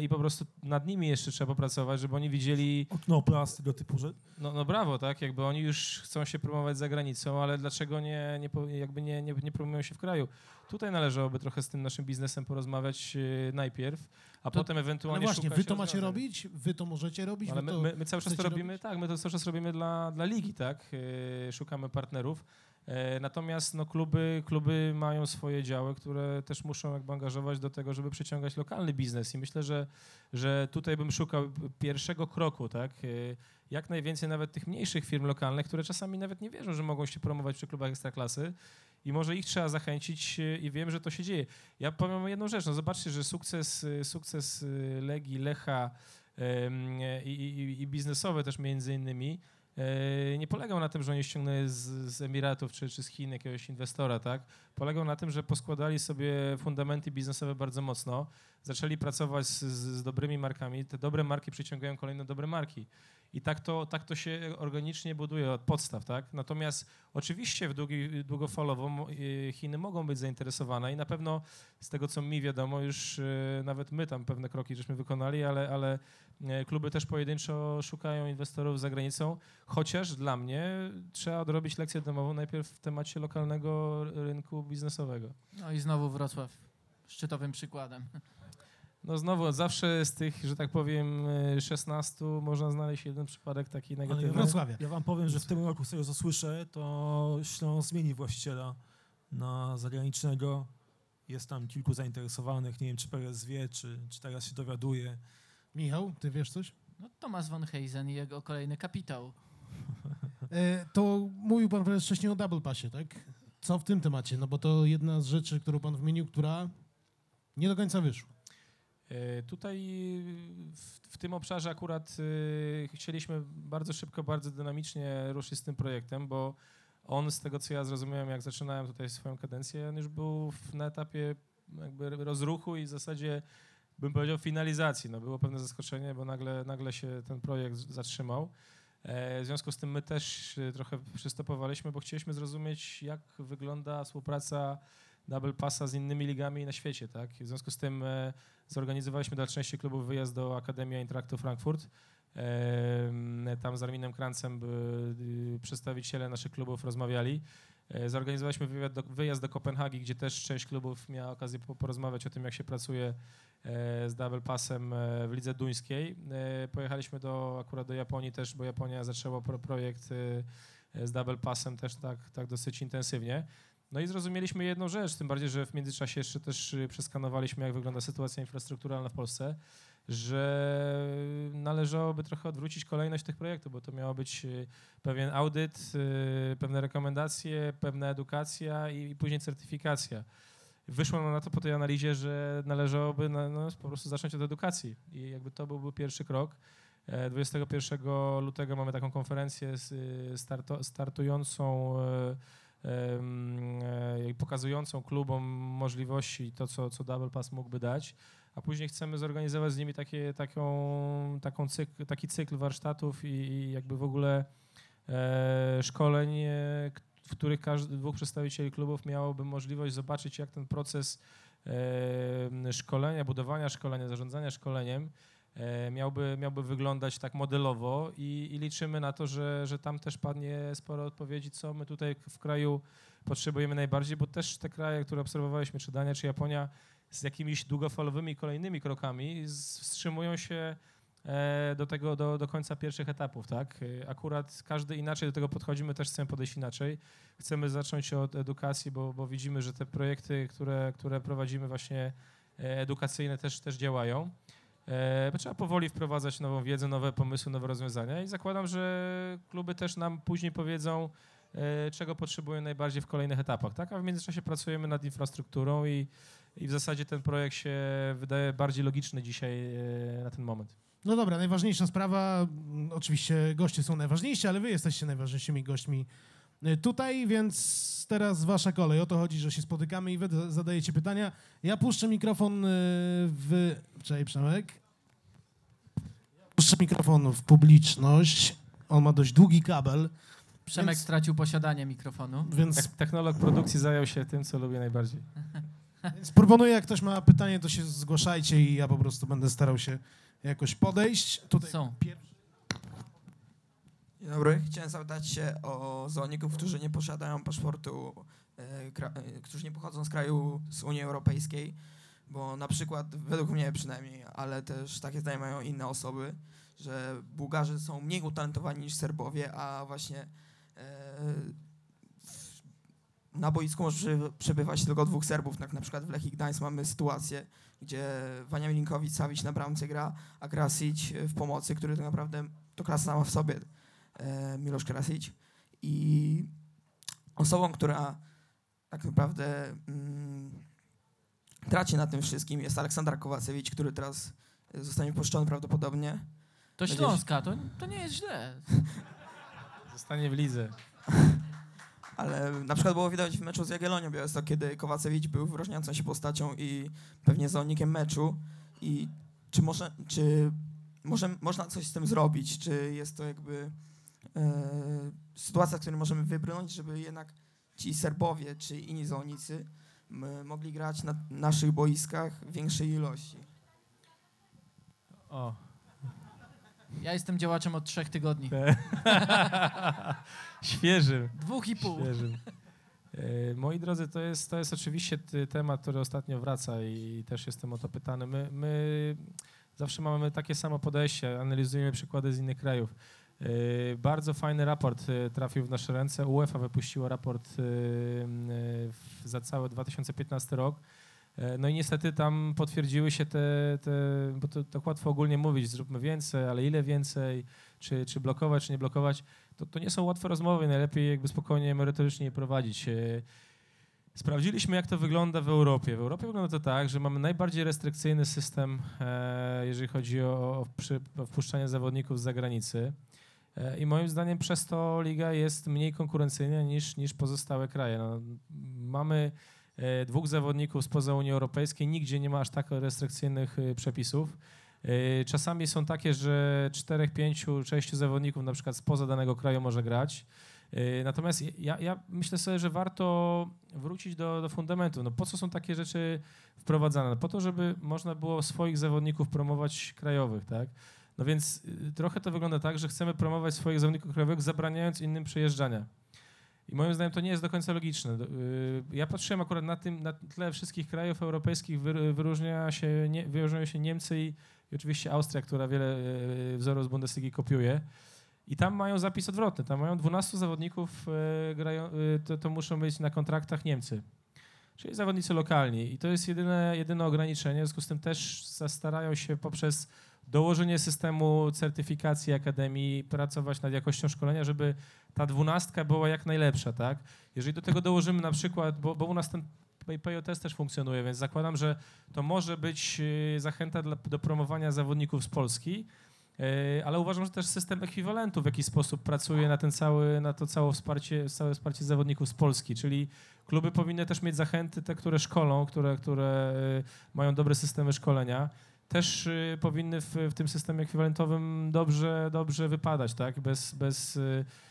i po prostu nad nimi jeszcze trzeba popracować, żeby oni widzieli,
Oknoplast, tego typu rzeczy.
no, no brawo, tak, jakby oni już chcą się promować za granicą, ale dlaczego nie, nie, jakby nie, nie, nie promują się w kraju? Tutaj należałoby trochę z tym naszym biznesem porozmawiać y, najpierw, a
To-
potem
Ale
ewentualnie
właśnie,
szukać
wy to macie
rozwiązań.
robić, wy to możecie robić,
Ale
wy
my,
to...
my, my cały czas to robimy,
robić?
tak, my to cały czas robimy dla, dla ligi, tak, yy, szukamy partnerów. E, Natomiast no, kluby, kluby mają swoje działy, które też muszą jakby angażować do tego, żeby przyciągać lokalny biznes. I myślę, że, że tutaj bym szukał pierwszego kroku, tak, E, jak najwięcej nawet tych mniejszych firm lokalnych, które czasami nawet nie wierzą, że mogą się promować przy klubach ekstraklasy. I może ich trzeba zachęcić e, i wiem, że to się dzieje. Ja powiem jedną rzecz, no zobaczcie, że sukces, sukces Legii, Lecha, i, i, i biznesowe też między innymi, nie polegał na tym, że oni ściągnęli z, z Emiratów czy, czy z Chin jakiegoś inwestora, tak? Polegał na tym, że poskładali sobie fundamenty biznesowe bardzo mocno, zaczęli pracować z, z, dobrymi markami, te dobre marki przyciągają kolejne dobre marki. I tak to, tak to się organicznie buduje od podstaw, tak? Natomiast oczywiście w długi, długofalowo mo- y, Chiny mogą być zainteresowane i na pewno z tego, co mi wiadomo, już y, nawet my tam pewne kroki żeśmy wykonali, ale, ale kluby też pojedynczo szukają inwestorów za granicą, chociaż dla mnie trzeba odrobić lekcję domową najpierw w temacie lokalnego rynku biznesowego.
No i znowu Wrocław szczytowym przykładem.
No znowu, zawsze z tych, że tak powiem, e, 16 można znaleźć jeden przypadek taki negatywny.
Wrocławia.
ja wam powiem, że w tym roku, z tego co słyszę, to Śląsk zmieni właściciela na zagranicznego. Jest tam kilku zainteresowanych. Nie wiem, czy Perez wie, czy, czy teraz się dowiaduje.
Michał, ty wiesz coś?
No, Thomas von Heisen i jego kolejny kapitał.
E, to mówił pan prezes wcześniej o Double Passie, tak? Co w tym temacie? No bo to jedna z rzeczy, którą pan wymienił, która nie do końca wyszła.
E, Tutaj w, w tym obszarze akurat e, chcieliśmy bardzo szybko, bardzo dynamicznie ruszyć z tym projektem, bo on z tego, co ja zrozumiałem, jak zaczynałem tutaj swoją kadencję, on już był w, na etapie jakby rozruchu i w zasadzie bym powiedział finalizacji. No, było pewne zaskoczenie, bo nagle, nagle się ten projekt zatrzymał. E, W związku z tym my też e, trochę przystopowaliśmy, bo chcieliśmy zrozumieć, jak wygląda współpraca Double Passa z innymi ligami na świecie, tak? W związku z tym e, zorganizowaliśmy dla części klubów wyjazd do Akademii Eintrachtu Frankfurt. Tam z Arminem Krancem y, przedstawiciele naszych klubów rozmawiali. E, Zorganizowaliśmy do, wyjazd do Kopenhagi, gdzie też część klubów miała okazję po- porozmawiać o tym, jak się pracuje e, z Double Passem e, w lidze duńskiej. Pojechaliśmy do, akurat do Japonii też, bo Japonia zaczęła pro, projekt z Double Passem też tak, tak dosyć intensywnie. No i zrozumieliśmy jedną rzecz, tym bardziej, że w międzyczasie jeszcze też przeskanowaliśmy, jak wygląda sytuacja infrastrukturalna w Polsce, że należałoby trochę odwrócić kolejność tych projektów, bo to miało być y, pewien audyt, y, pewne rekomendacje, pewna edukacja i, później certyfikacja. Wyszło na to po tej analizie, że należałoby na, no, po prostu zacząć od edukacji i jakby to byłby pierwszy krok. E, 21 lutego mamy taką konferencję y, starto, startującą e, e, pokazującą klubom możliwości to, co, co Double Pass mógłby dać, a później chcemy zorganizować z nimi takie, taką, taką taki cykl warsztatów i, i jakby w ogóle e, szkoleń, e, w których każdy, dwóch przedstawicieli klubów miałoby możliwość zobaczyć, jak ten proces e, szkolenia, budowania szkolenia, zarządzania szkoleniem e, miałby, miałby wyglądać tak modelowo i, i liczymy na to, że, że tam też padnie sporo odpowiedzi, co my tutaj w kraju potrzebujemy najbardziej, bo też te kraje, które obserwowaliśmy, czy Dania, czy Japonia, z jakimiś długofalowymi kolejnymi krokami wstrzymują się e, do tego, do, do końca pierwszych etapów, tak? Akurat każdy inaczej do tego podchodzi, my też chcemy podejść inaczej. Chcemy zacząć od edukacji, bo, bo widzimy, że te projekty, które, które prowadzimy właśnie e, edukacyjne też, też działają. E, trzeba powoli wprowadzać nową wiedzę, nowe pomysły, nowe rozwiązania i zakładam, że kluby też nam później powiedzą, czego potrzebują najbardziej w kolejnych etapach, tak? A w międzyczasie pracujemy nad infrastrukturą i, i w zasadzie ten projekt się wydaje bardziej logiczny dzisiaj e, na ten moment.
No dobra, najważniejsza sprawa, mm, oczywiście goście są najważniejsi, ale wy jesteście najważniejszymi gośćmi y, tutaj, więc teraz wasza kolej. O to chodzi, że się spotykamy i wy zadajecie pytania. Ja puszczę mikrofon y, w... Cześć Przemek. Puszczę mikrofon w publiczność. On ma dość długi kabel,
Przemek
Więc-
stracił posiadanie mikrofonu.
więc,
Tech- Technolog produkcji zajął się tym, co lubię najbardziej.
więc proponuję, jak ktoś ma pytanie, to się zgłaszajcie i ja po prostu będę starał się jakoś podejść. Tutaj
Są.
pierwszy.
Dzień dobry. Chciałem zapytać się o zawodników, którzy nie posiadają paszportu, e, kra- e, którzy nie pochodzą z kraju z Unii Europejskiej, bo na przykład, według mnie przynajmniej, ale też takie zdanie mają inne osoby, że Bułgarzy są mniej utalentowani niż Serbowie, a właśnie e, na boisku może przebywać tylko dwóch Serbów. Tak na przykład w Lechii Gdańsk mamy sytuację, gdzie Wania Milinkowicz, Savic na bramce gra, a Krasić w pomocy, który tak naprawdę to klasa sama w sobie e, Miloš Krasić i osobą, która tak naprawdę mm, traci na tym wszystkim jest Aleksander Kowacewicz, który teraz zostanie puszczony prawdopodobnie.
To Śląska, to, to nie jest źle.
Zostanie w lidze.
Ale na przykład było widać w meczu z Jagiellonią Białystok, kiedy Kowacewicz był wyróżniającą się postacią i pewnie zawodnikiem meczu. I czy, może, czy może, można coś z tym zrobić? Czy jest to jakby e, sytuacja, w której możemy wybrnąć, żeby jednak ci Serbowie czy inni zawodnicy mogli grać na naszych boiskach w większej ilości?
O.
Ja jestem działaczem od trzech tygodni.
Świeżym.
Dwóch i pół.
Świeżym. E, Moi drodzy, to jest, to jest oczywiście temat, który ostatnio wraca i też jestem o to pytany. My, my zawsze mamy takie samo podejście, analizujemy przykłady z innych krajów. E, Bardzo fajny raport e, trafił w nasze ręce. UEFA wypuściła raport za cały 2015 rok. E, No i niestety tam potwierdziły się te, te bo to tak łatwo ogólnie mówić, zróbmy więcej, ale ile więcej, czy, czy blokować, czy nie blokować to, to nie są łatwe rozmowy, najlepiej jakby spokojnie, merytorycznie je prowadzić. E, Sprawdziliśmy, jak to wygląda w Europie. W Europie wygląda to tak, że mamy najbardziej restrykcyjny system, e, jeżeli chodzi o, o, wpuszczanie zawodników z zagranicy. I moim zdaniem przez to liga jest mniej konkurencyjna niż, niż pozostałe kraje. No, mamy dwóch zawodników spoza Unii Europejskiej, nigdzie nie ma aż tak restrykcyjnych e, przepisów. E, Czasami są takie, że czterech, pięciu, sześciu zawodników na przykład spoza danego kraju może grać. E, Natomiast ja, ja myślę sobie, że warto wrócić do, do fundamentu. No po co są takie rzeczy wprowadzane? No po to, żeby można było swoich zawodników promować krajowych, tak? No więc y, trochę to wygląda tak, że chcemy promować swoich zawodników krajowych, zabraniając innym przejeżdżania. I moim zdaniem to nie jest do końca logiczne. Y, Ja patrzyłem akurat na tym, na tle wszystkich krajów europejskich wyr- wyróżnia się, nie, wyróżniają się Niemcy i, i oczywiście Austria, która wiele y, wzorów z Bundesligi kopiuje. I tam mają zapis odwrotny. Tam mają 12 zawodników, y, grają, y, to, to muszą być na kontraktach Niemcy. Czyli zawodnicy lokalni. I to jest jedyne, jedyne ograniczenie. W związku z tym też starają się poprzez dołożenie systemu certyfikacji akademii pracować nad jakością szkolenia, żeby ta dwunastka była jak najlepsza, tak? Jeżeli do tego dołożymy na przykład, bo, bo u nas ten PJS też funkcjonuje, więc zakładam, że to może być y, zachęta dla, do promowania zawodników z Polski, ale uważam, że też system ekwiwalentu w jakiś sposób pracuje na, ten cały, na to całe wsparcie, całe wsparcie zawodników z Polski, czyli kluby powinny też mieć zachęty, te, które szkolą, które, które y, mają dobre systemy szkolenia, też y, powinny w, w tym systemie ekwiwalentowym dobrze, dobrze wypadać, tak? Bez, bez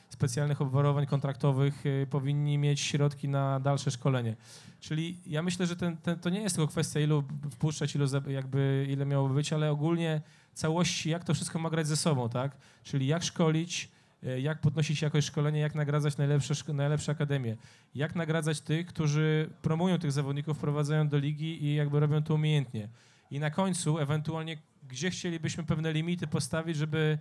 specjalnych obwarowań kontraktowych powinni mieć środki na dalsze szkolenie. Czyli ja myślę, że ten, ten, to nie jest tylko kwestia ilu wpuszczać, ilu jakby ile miałoby być, ale ogólnie całości, jak to wszystko ma grać ze sobą, tak? Czyli jak szkolić, y, jak podnosić jakość szkolenia, jak nagradzać najlepsze, najlepsze akademie, jak nagradzać tych, którzy promują tych zawodników, wprowadzają do ligi i jakby robią to umiejętnie. I na końcu ewentualnie, gdzie chcielibyśmy pewne limity postawić, żeby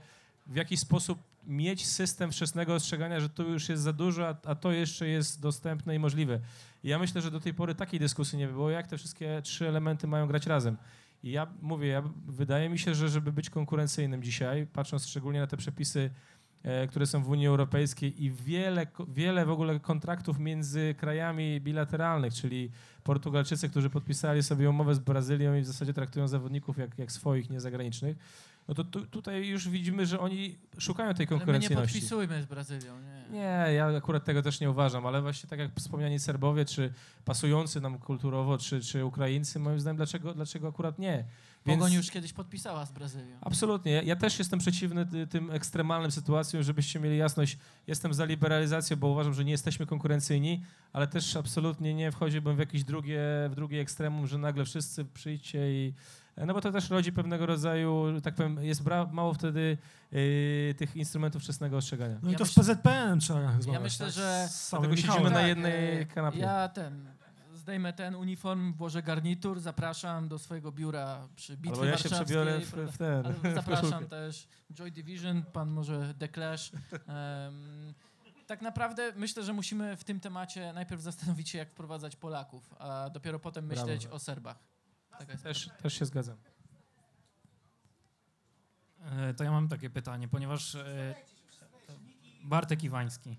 w jakiś sposób mieć system wczesnego ostrzegania, że tu już jest za dużo, a to jeszcze jest dostępne i możliwe. I ja myślę, że do tej pory takiej dyskusji nie było, jak te wszystkie trzy elementy mają grać razem. I ja mówię, ja, wydaje mi się, że żeby być konkurencyjnym dzisiaj, patrząc szczególnie na te przepisy, e, które są w Unii Europejskiej i wiele, wiele w ogóle kontraktów między krajami bilateralnych, czyli Portugalczycy, którzy podpisali sobie umowę z Brazylią i w zasadzie traktują zawodników jak, jak swoich, niezagranicznych, no to tu, tutaj już widzimy, że oni szukają tej
Ale my nie
konkurencyjności.
podpisujmy z Brazylią. Nie.
Nie, ja akurat tego też nie uważam, ale właśnie tak jak wspomniani Serbowie, czy pasujący nam kulturowo, czy, czy Ukraińcy, moim zdaniem, dlaczego, dlaczego akurat nie?
Pogoń już kiedyś podpisała z Brazylią.
Absolutnie. Ja, ja też jestem przeciwny ty, tym ekstremalnym sytuacjom, żebyście mieli jasność. Jestem za liberalizacją, bo uważam, że nie jesteśmy konkurencyjni, ale też absolutnie nie wchodziłbym w jakieś drugie, w drugie ekstremum, że nagle wszyscy przyjdźcie i... No bo to też rodzi pewnego rodzaju, tak powiem, jest mało wtedy yy, tych instrumentów wczesnego ostrzegania.
No i
Ja
to
myślę-
z PZPN trzeba rozmawiać.
Ja myślę,
tak?
że-
Dlatego siedzimy
Michałem.
na
Tak,
jednej
e,
kanapie.
Ja ten, zdejmę ten uniform, włożę garnitur, zapraszam do swojego biura przy bitwie
Albo ja się
warszawskiej.
przebiorę w, w ten. W
zapraszam
koszulkę.
też Joy Division, pan może The Clash. Em, tak naprawdę myślę, że musimy w tym temacie najpierw zastanowić się, jak wprowadzać Polaków, a dopiero potem
Brawo.
myśleć o Serbach. Jest
Też, też się zgadzam.
E, To ja mam takie pytanie, ponieważ e, Bartek Iwański.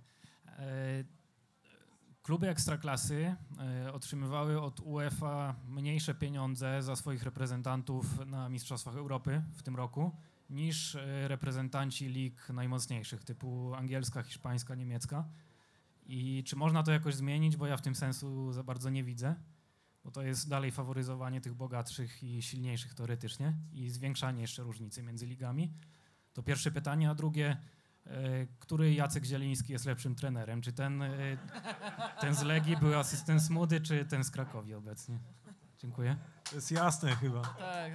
E, Kluby ekstraklasy otrzymywały od UEFA mniejsze pieniądze za swoich reprezentantów na Mistrzostwach Europy w tym roku niż reprezentanci lig najmocniejszych, typu angielska, hiszpańska, niemiecka. I czy można to jakoś zmienić, bo ja w tym sensu za bardzo nie widzę, bo to jest dalej faworyzowanie tych bogatszych i silniejszych teoretycznie i zwiększanie jeszcze różnicy między ligami. To pierwsze pytanie, a drugie, e, który Jacek Zieliński jest lepszym trenerem? Czy ten, e, ten z Legii był asystent z Młody, czy ten z Krakowi obecnie? Dziękuję.
To jest jasne chyba.
Tak,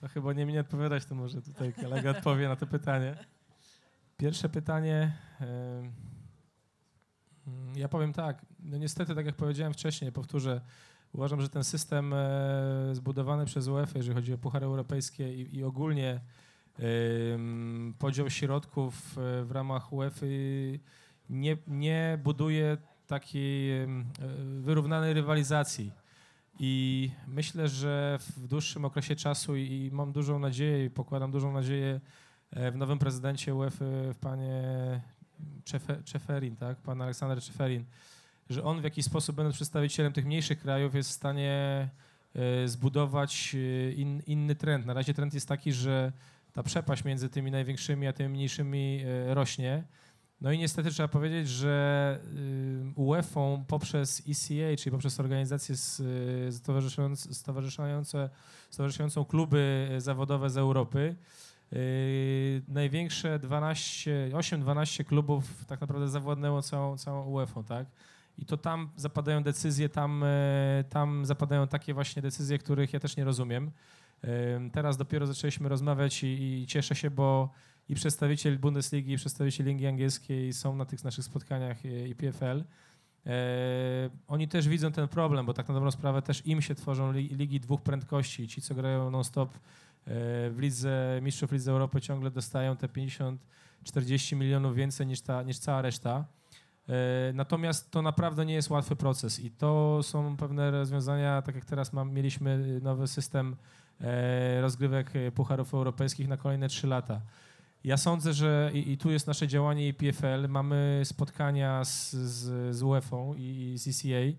To chyba nie mnie odpowiadać, to może tutaj kolega odpowie na to pytanie. Pierwsze pytanie. Ja powiem tak. No niestety, tak jak powiedziałem wcześniej, powtórzę. Uważam, że ten system e, zbudowany przez UEFA, jeżeli chodzi o Puchary Europejskie i, i ogólnie podział środków e, w ramach UEFA nie, nie buduje takiej e, wyrównanej rywalizacji. I myślę, że w dłuższym okresie czasu i, mam dużą nadzieję pokładam dużą nadzieję w nowym prezydencie UEFA, w panie Czeferin, tak, pan Aleksander Czeferin, że on w jakiś sposób, będąc przedstawicielem tych mniejszych krajów, jest w stanie e, zbudować e, in, inny trend. Na razie trend jest taki, że ta przepaść między tymi największymi a tymi mniejszymi e, rośnie. No i niestety trzeba powiedzieć, że UEFA poprzez ECA, czyli poprzez y, stowarzyszające, stowarzyszające, stowarzyszającą kluby zawodowe z Europy, y, największe 12, 8-12 klubów tak naprawdę zawładnęło całą, całą UEFA, tak? I to tam zapadają decyzje, tam, e, tam zapadają takie właśnie decyzje, których ja też nie rozumiem. Teraz dopiero zaczęliśmy rozmawiać i, i cieszę się, bo i przedstawiciel Bundesligi, i przedstawiciel Ligi Angielskiej są na tych naszych spotkaniach e, i PFL. E, oni też widzą ten problem, bo tak na dobrą sprawę też im się tworzą li, ligi dwóch prędkości. Ci, co grają non-stop w lidze mistrzów Lidze Europy ciągle dostają te 50-40 milionów więcej niż, ta, niż cała reszta. E, Natomiast to naprawdę nie jest łatwy proces i to są pewne rozwiązania, tak jak teraz mam, mieliśmy nowy system e, rozgrywek e, Pucharów Europejskich na kolejne trzy lata. Ja sądzę, że i, i tu jest nasze działanie i PFL. Mamy spotkania z, z, z UEFA i z ECA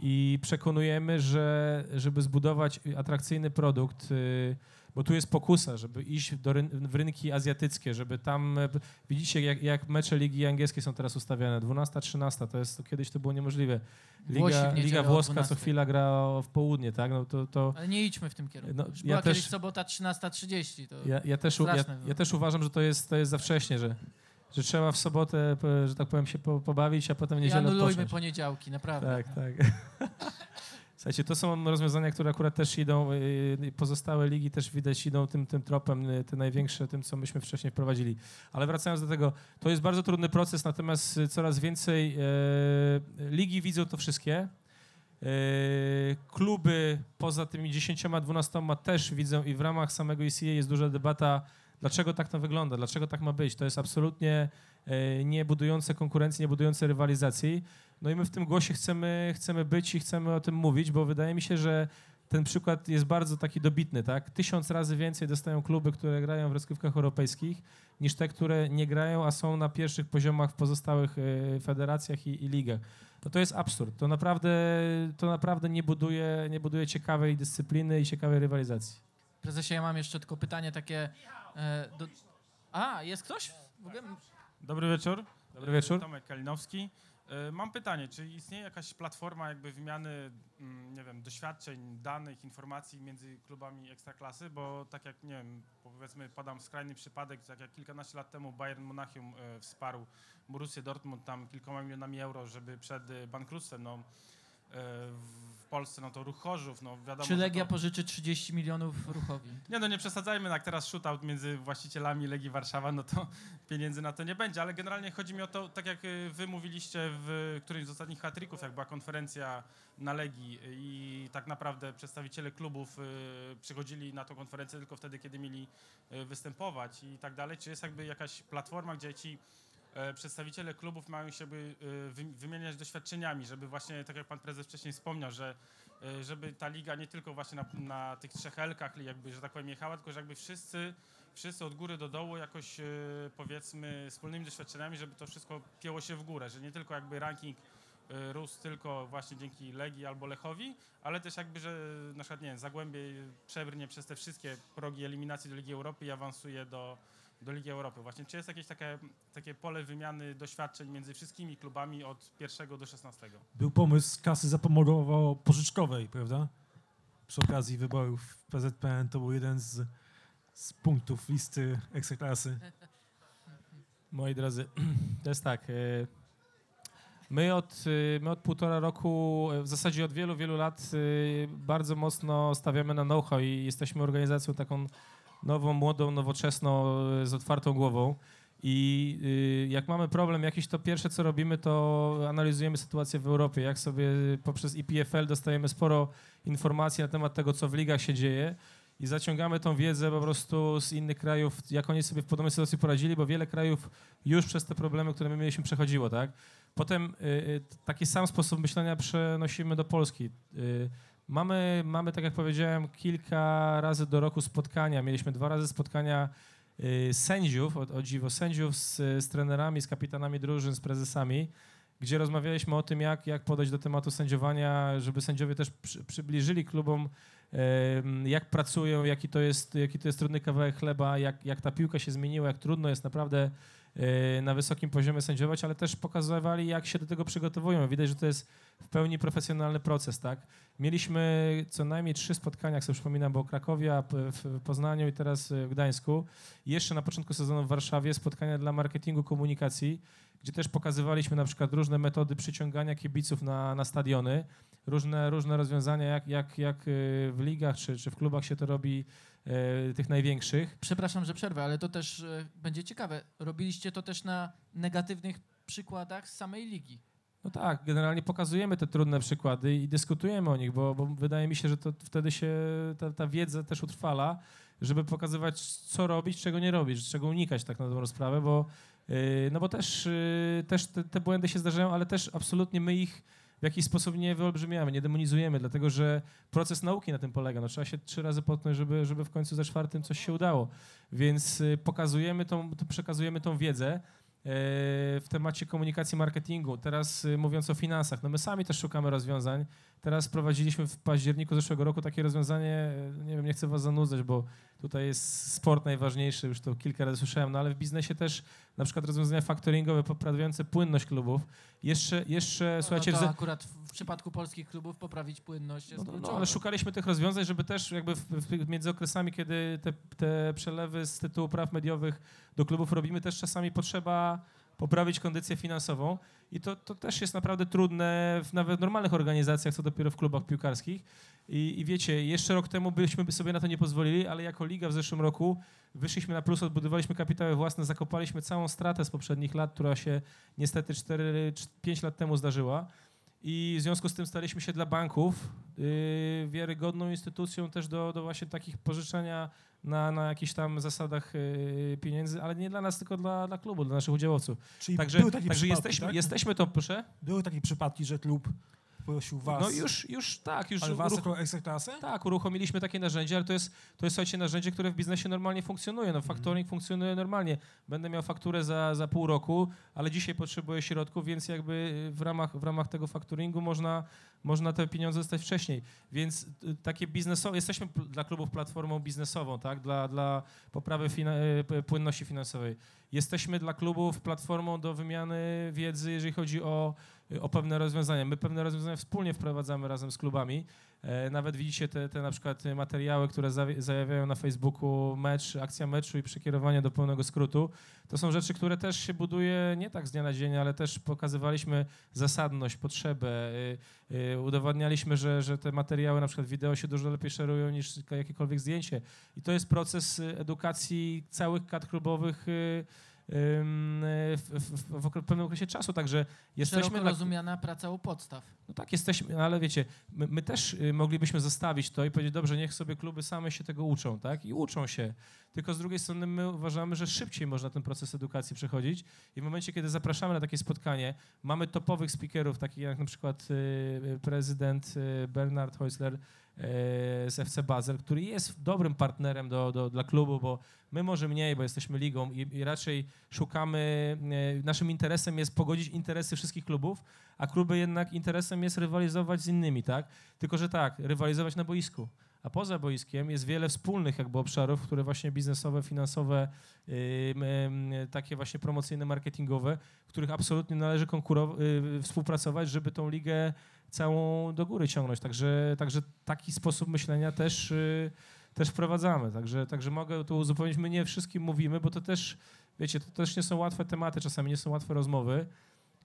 i przekonujemy, że żeby zbudować atrakcyjny produkt, y, bo tu jest pokusa, żeby iść do ryn w rynki azjatyckie, żeby tam, e, widzicie jak, jak mecze Ligi Angielskiej są teraz ustawiane, 12, 13, to jest, to kiedyś to było niemożliwe. Liga, Liga włoska co
12.
chwila gra w południe, tak? No to, to
ale nie idźmy w tym kierunku.
No,
Już
ja
była kiedyś
też-
sobota 13.30. To...
ja, ja, też, ja, ja też uważam, że to jest, to jest za wcześnie, że, że trzeba w sobotę, że tak powiem, się po, pobawić, a potem w
I
niedzielę
anulujmy
odpocząć.
poniedziałki, naprawdę.
Tak, tak. Słuchajcie, to są rozwiązania, które akurat też idą, yy, pozostałe ligi też widać idą tym, tym tropem, yy, te największe, tym, co myśmy wcześniej wprowadzili. Ale wracając do tego, to jest bardzo trudny proces, natomiast coraz więcej ligi widzą to wszystkie. Kluby poza tymi 10-12 też widzą i w ramach samego ECA jest duża debata, dlaczego tak to wygląda, dlaczego tak ma być. To jest absolutnie yy, nie budujące konkurencji, nie budujące rywalizacji. No i my w tym głosie chcemy, chcemy być i chcemy o tym mówić, bo wydaje mi się, że ten przykład jest bardzo taki dobitny, tak? Tysiąc razy więcej dostają kluby, które grają w rozgrywkach europejskich, niż te, które nie grają, a są na pierwszych poziomach w pozostałych e, federacjach i, i ligach. No to jest absurd. To naprawdę, to naprawdę nie, buduje, nie buduje ciekawej dyscypliny i ciekawej rywalizacji.
Prezesie, ja mam jeszcze tylko pytanie takie... E, do... A, jest ktoś? W ogóle...
Dobry wieczór.
Dobry wieczór.
Tomek Kalinowski. E, Mam pytanie, czy istnieje jakaś platforma jakby wymiany, mm, nie wiem, doświadczeń, danych, informacji między klubami ekstraklasy, bo tak jak, nie wiem, powiedzmy, podam skrajny przypadek, tak jak kilkanaście lat temu Bayern Monachium e, wsparł Borussię Dortmund tam kilkoma milionami euro, żeby przed e, bankructwem, no, w Polsce, no to ruch Chorzów, no wiadomo,
Czy Legia
to...
pożyczy 30 milionów ruchowi?
Nie no, nie przesadzajmy, jak teraz shootout między właścicielami Legii Warszawa, no to pieniędzy na to nie będzie, ale generalnie chodzi mi o to, tak jak y, wy mówiliście w którymś z ostatnich hatryków, jak była konferencja na Legii i tak naprawdę przedstawiciele klubów y, przychodzili na tą konferencję tylko wtedy, kiedy mieli y, występować i tak dalej. Czy jest jakby jakaś platforma, gdzie ci przedstawiciele klubów mają się by, wy- wymieniać doświadczeniami, żeby właśnie, tak jak pan prezes wcześniej wspomniał, że y, żeby ta liga nie tylko właśnie na, na tych trzech elkach jakby, że tak powiem, jechała, tylko że jakby wszyscy, wszyscy od góry do dołu jakoś powiedzmy wspólnymi doświadczeniami, żeby to wszystko pięło się w górę, że nie tylko jakby ranking rósł tylko właśnie dzięki Legii albo Lechowi, ale też jakby, że na przykład, nie wiem, Zagłębie przebrnie przez te wszystkie progi eliminacji do Ligi Europy i awansuje do, do Ligi Europy. Właśnie, czy jest jakieś takie, takie pole wymiany doświadczeń między wszystkimi klubami od pierwszego do szesnastego?
Był pomysł kasy zapomogowo-pożyczkowej, prawda? Przy okazji wyborów w PZPN to był jeden z, z punktów listy ekstraklasy.
Moi drodzy, to jest tak. e, My od, e, my od półtora roku, e, w zasadzie od wielu, wielu lat bardzo mocno stawiamy na know-how i jesteśmy organizacją taką nową, młodą, nowoczesną, e, z otwartą głową. I y, jak mamy problem jakiś, to pierwsze co robimy, to analizujemy sytuację w Europie. Jak sobie poprzez IPFL dostajemy sporo informacji na temat tego, co w ligach się dzieje i zaciągamy tą wiedzę po prostu z innych krajów, jak oni sobie w podobnej sytuacji poradzili, bo wiele krajów już przez te problemy, które my mieliśmy, przechodziło, tak? Potem y, y, taki sam sposób myślenia przenosimy do Polski. Y, mamy, mamy, tak jak powiedziałem, kilka razy do roku spotkania. Mieliśmy dwa razy spotkania y, sędziów, o, o dziwo, sędziów z, z trenerami, z kapitanami drużyn, z prezesami, gdzie rozmawialiśmy o tym, jak, jak podejść do tematu sędziowania, żeby sędziowie też przy, przybliżyli klubom jak pracują, jaki to jest, jaki to jest trudny kawałek chleba, jak, jak ta piłka się zmieniła, jak trudno jest naprawdę na wysokim poziomie sędziować, ale też pokazywali, jak się do tego przygotowują. Widać, że to jest w pełni profesjonalny proces, tak? Mieliśmy co najmniej trzy spotkania, jak sobie przypominam, bo Krakowia, w Poznaniu i teraz w Gdańsku. Jeszcze na początku sezonu w Warszawie spotkania dla marketingu komunikacji, gdzie też pokazywaliśmy na przykład różne metody przyciągania kibiców na, na stadiony, różne, różne rozwiązania, jak, jak, jak y, w ligach czy, czy w klubach się to robi, tych największych.
Przepraszam, że przerwę, ale to też e, będzie ciekawe. Robiliście to też na negatywnych przykładach z samej ligi.
No tak, generalnie pokazujemy te trudne przykłady i dyskutujemy o nich, bo, bo wydaje mi się, że to wtedy się ta, ta wiedza też utrwala, żeby pokazywać, co robić, czego nie robić, czego unikać tak na dobrą sprawę, bo, yy, no bo też, też te, te błędy się zdarzają, ale też absolutnie my ich w jakiś sposób nie wyolbrzymiamy, nie demonizujemy, dlatego że proces nauki na tym polega. No, trzeba się trzy razy potknąć, żeby, żeby w końcu za czwartym coś się udało. Więc yy, pokazujemy tą, przekazujemy tą wiedzę e, w temacie komunikacji marketingu. Teraz y, mówiąc o finansach, no my sami też szukamy rozwiązań. Teraz prowadziliśmy w październiku zeszłego roku takie rozwiązanie, e, nie wiem, nie chcę was zanudzać, bo tutaj jest sport najważniejszy, już to kilka razy słyszałem, no ale w biznesie też na przykład rozwiązania faktoringowe poprawiające płynność klubów. Jeszcze, jeszcze słuchajcie,
no
w
to
ze-
akurat w przypadku polskich klubów poprawić płynność jest
no, no, no, ale szukaliśmy tych rozwiązań, żeby też jakby w, w, między okresami, kiedy te, te przelewy z tytułu praw mediowych do klubów robimy, też czasami potrzeba poprawić kondycję finansową i to, to też jest naprawdę trudne w nawet normalnych organizacjach, co dopiero w klubach piłkarskich. I, I wiecie, jeszcze rok temu byśmy sobie na to nie pozwolili, ale jako liga w zeszłym roku wyszliśmy na plus, odbudowaliśmy kapitały własne, zakopaliśmy całą stratę z poprzednich lat, która się niestety 4-5 lat temu zdarzyła. I w związku z tym staliśmy się dla banków yy, wiarygodną instytucją też do, do właśnie takich pożyczenia na, na jakichś tam zasadach yy, pieniędzy, ale nie dla nas, tylko dla, dla klubu, dla naszych udziałowców.
Czyli
Także,
były takie
także jesteśmy,
tak?
jesteśmy to, proszę.
Były takie przypadki, że klub poprosił was.
No już, już tak, już
ale was
uruch-
jako ekstraklasę?
tak, uruchomiliśmy takie narzędzie, ale to jest, to jest słuchajcie, narzędzie, które w biznesie normalnie funkcjonuje. No, factoring funkcjonuje normalnie. Będę miał fakturę za, za pół roku, ale dzisiaj potrzebuję środków, więc jakby w ramach, w ramach tego factoringu można, można te pieniądze dostać wcześniej. Więc y, takie biznesowe, jesteśmy dla klubów platformą biznesową, tak, dla, dla poprawy fina, y, płynności finansowej. Jesteśmy dla klubów platformą do wymiany wiedzy, jeżeli chodzi o, o pewne rozwiązania. My pewne rozwiązania wspólnie wprowadzamy razem z klubami. E, Nawet widzicie te, te na przykład materiały, które zajawiają na Facebooku mecz, akcja meczu i przekierowanie do pełnego skrótu. To są rzeczy, które też się buduje nie tak z dnia na dzień, ale też pokazywaliśmy zasadność, potrzebę. y, y, Udowadnialiśmy, że, że te materiały, na przykład wideo się dużo lepiej szerują niż jakiekolwiek zdjęcie. I to jest proces y, edukacji całych kadr klubowych y, w, w, w, pewnym okresie czasu, także jesteśmy
Szeroko rozumiana praca u podstaw.
no tak, jesteśmy, no ale wiecie, my, my też y, moglibyśmy zostawić to i powiedzieć, dobrze, niech sobie kluby same się tego uczą, tak? I uczą się. Tylko z drugiej strony my uważamy, że szybciej można ten proces edukacji przechodzić i w momencie, kiedy zapraszamy na takie spotkanie, mamy topowych speakerów, takich jak na przykład y, prezydent y, Bernard Heusler y, z FC Basel, który jest dobrym partnerem do, do, dla klubu, bo my może mniej, bo jesteśmy ligą i, i raczej szukamy, y, naszym interesem jest pogodzić interesy wszystkich klubów, a kluby jednak interesem jest rywalizować z innymi, tak? Tylko, że tak, rywalizować na boisku. A poza boiskiem jest wiele wspólnych jakby obszarów, które właśnie biznesowe, finansowe, ym, ym, takie właśnie promocyjne, marketingowe, w których absolutnie należy konkurow- y, współpracować, żeby tą ligę całą do góry ciągnąć. Także, także taki sposób myślenia też, y, też wprowadzamy. Także, także mogę tu uzupełnić, my nie wszystkim mówimy, bo to też, wiecie, to też nie są łatwe tematy, czasami nie są łatwe rozmowy.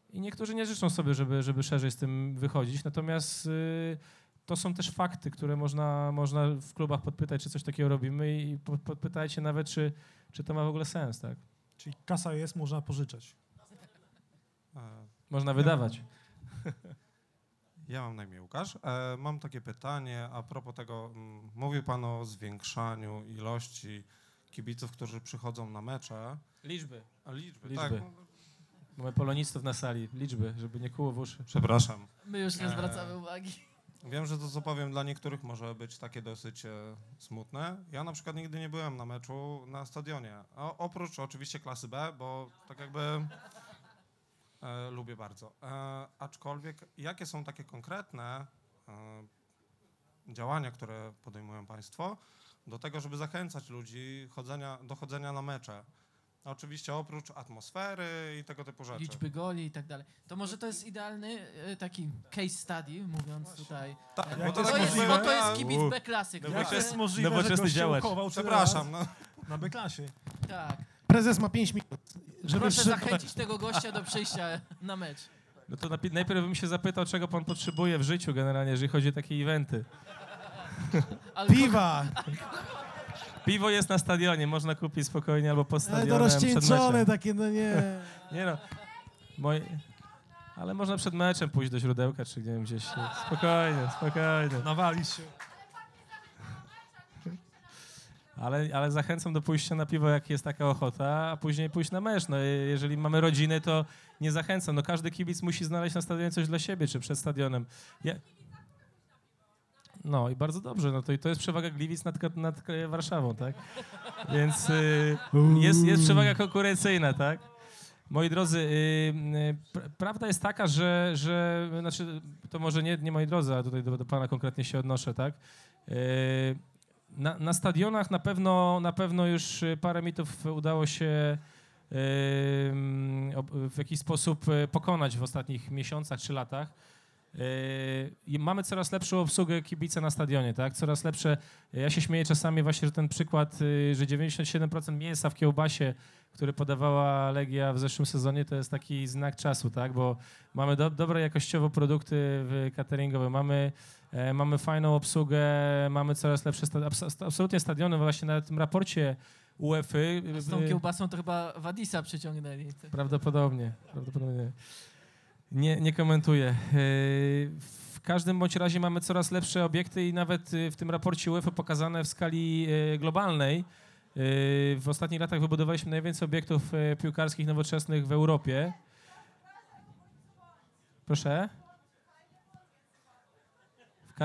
I niektórzy nie życzą sobie, żeby, żeby szerzej z tym wychodzić. Natomiast y, to są też fakty, które można, można w klubach podpytać, czy coś takiego robimy i po- podpytajcie nawet, czy, czy to ma w ogóle sens, tak?
Czyli kasa jest, można pożyczać.
Można wydawać.
Ja mam na imię Łukasz. E, Mam takie pytanie a propos tego, mm, mówił Pan o zwiększaniu ilości kibiców, którzy przychodzą na mecze.
Liczby.
A liczby,
Liczby.
tak.
Mamy polonistów na sali. Liczby, żeby nie kuło w uszy.
Przepraszam.
My już nie
Eee.
zwracamy uwagi.
Wiem, że to, co powiem, dla niektórych może być takie dosyć e, smutne. Ja na przykład nigdy nie byłem na meczu na stadionie. O, oprócz oczywiście klasy B, bo tak jakby e, lubię bardzo. E, aczkolwiek, jakie są takie konkretne e, działania, które podejmują Państwo do tego, żeby zachęcać ludzi chodzenia, do chodzenia na mecze? Oczywiście oprócz atmosfery i tego typu rzeczy.
Liczby goli i tak dalej. To może to jest idealny taki case study, mówiąc tutaj.
Tak, bo
to
to tak
jest,
możliwe,
bo to jest kibic B klasy. który-
Jak to jest możliwe, że chował tyle
Przepraszam, no.
na B-klasie?
Tak.
Prezes ma 5 minut, żeby
Proszę
szybko...
zachęcić tego gościa do przyjścia na mecz.
No to najpierw bym się zapytał, czego pan potrzebuje w życiu generalnie, jeżeli chodzi o takie eventy.
Piwa,
Piwo jest na stadionie, można kupić spokojnie albo pod
ale to rozcieńczone takie, no nie.
Nie no. Moi... Ale można przed meczem pójść do źródełka, czy nie wiem, gdzieś. Spokojnie, spokojnie.
Nawalić się.
Ale, ale zachęcam do pójścia na piwo, jak jest taka ochota, a później pójść na mecz. No, je- jeżeli mamy rodziny, to nie zachęcam. No, każdy kibic musi znaleźć na stadionie coś dla siebie, czy przed stadionem. Ja... No i bardzo dobrze. No to, to jest przewaga Gliwic nad, nad Warszawą, tak? Więc y, jest, jest przewaga konkurencyjna, tak? Moi drodzy, y, y, pr- prawda jest taka, że, że znaczy, to może nie, nie moi drodzy, a tutaj do, do pana konkretnie się odnoszę, tak? Na, na stadionach na pewno, na pewno już y, parę mitów udało się y, w jakiś sposób y, pokonać w ostatnich miesiącach czy latach. Mamy coraz lepszą obsługę kibica na stadionie, tak? Coraz lepsze. Ja się śmieję czasami właśnie, że ten przykład, że 97% mięsa w kiełbasie, który podawała Legia w zeszłym sezonie, to jest taki znak czasu, tak? Bo mamy do, dobre jakościowo produkty cateringowe, mamy Mamy fajną obsługę, mamy coraz lepsze, sta- abs- absolutnie stadiony, właśnie na tym raporcie UEFA.
Z tą kiełbasą to chyba Wadisa przyciągnęli.
Prawdopodobnie, prawdopodobnie. Nie, nie komentuję. E, W każdym bądź razie mamy coraz lepsze obiekty i nawet e, w tym raporcie UEFA pokazane w skali e, globalnej. E, W ostatnich latach wybudowaliśmy najwięcej obiektów e, piłkarskich nowoczesnych w Europie. Proszę?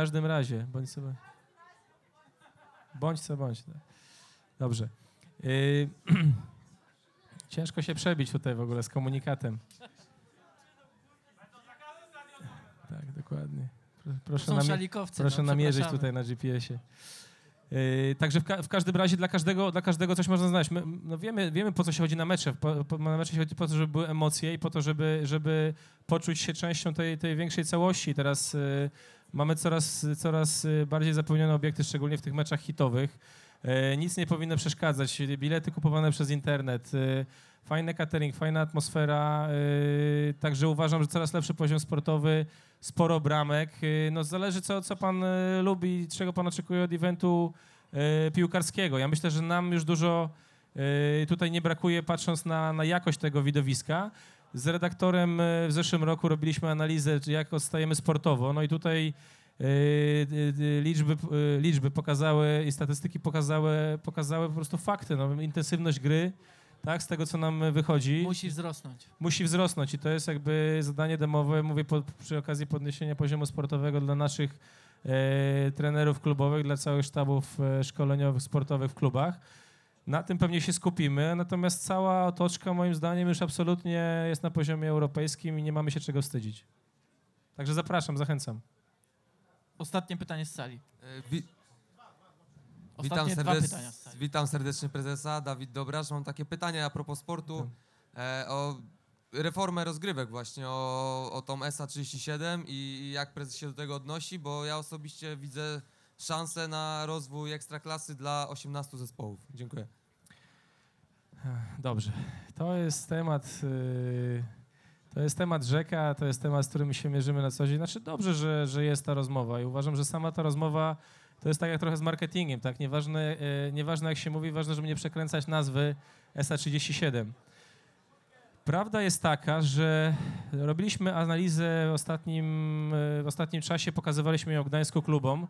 Każdym razie, bądź sobie. Bądź co bądź. tak. Dobrze. Y, ciężko się przebić tutaj w ogóle z komunikatem. Tak, dokładnie. Proszę, proszę
no,
namierzyć tutaj na GPS-ie. Yy, także w, ka- w każdym razie dla każdego, dla każdego coś można znaleźć. My, no wiemy, wiemy, po co się chodzi na mecze. Po, po, na mecze się chodzi po to, żeby były emocje i po to, żeby, żeby poczuć się częścią tej, tej większej całości. Teraz yy, mamy coraz, coraz yy, bardziej zapełnione obiekty, szczególnie w tych meczach hitowych. Yy, nic nie powinno przeszkadzać. Bilety kupowane przez internet. Fajny catering, fajna atmosfera. Yy, także uważam, że coraz lepszy poziom sportowy, sporo bramek. Yy, no zależy, co, co pan yy, lubi, czego pan oczekuje od eventu piłkarskiego. Ja myślę, że nam już dużo tutaj nie brakuje, patrząc na, na jakość tego widowiska. Z redaktorem w zeszłym roku robiliśmy analizę, jak odstajemy sportowo. No i tutaj liczby, liczby pokazały i statystyki pokazały, pokazały po prostu fakty. No, intensywność gry, tak, z tego co nam wychodzi
Musi wzrosnąć.
musi wzrosnąć i to jest jakby zadanie domowe, mówię po, przy okazji podniesienia poziomu sportowego dla naszych e, trenerów klubowych, dla całych sztabów e, szkoleniowych, sportowych w klubach. Na tym pewnie się skupimy, natomiast cała otoczka moim zdaniem już absolutnie jest na poziomie europejskim i nie mamy się czego wstydzić. Także zapraszam, zachęcam.
Ostatnie pytanie z sali.
E, Wi witam,
Ostatnie dwa
serdecznie,
pytania z
witam serdecznie prezesa, Dawid Dobrasz. Mam takie pytanie a propos sportu, e, o reformę rozgrywek właśnie, o, o tą SA37 i jak prezes się do tego odnosi, bo ja osobiście widzę szansę na rozwój ekstraklasy dla 18 zespołów. Dziękuję.
Dobrze. To jest temat. y, To jest temat rzeka, to jest temat, z którym się mierzymy na co dzień. Znaczy dobrze, że, że jest ta rozmowa i uważam, że sama ta rozmowa to jest tak jak trochę z marketingiem, tak? Nieważne, y, nieważne jak się mówi, ważne, żeby nie przekręcać nazwy SA37. Prawda jest taka, że robiliśmy analizę w ostatnim, y, w ostatnim czasie, pokazywaliśmy ją Gdańsku klubom,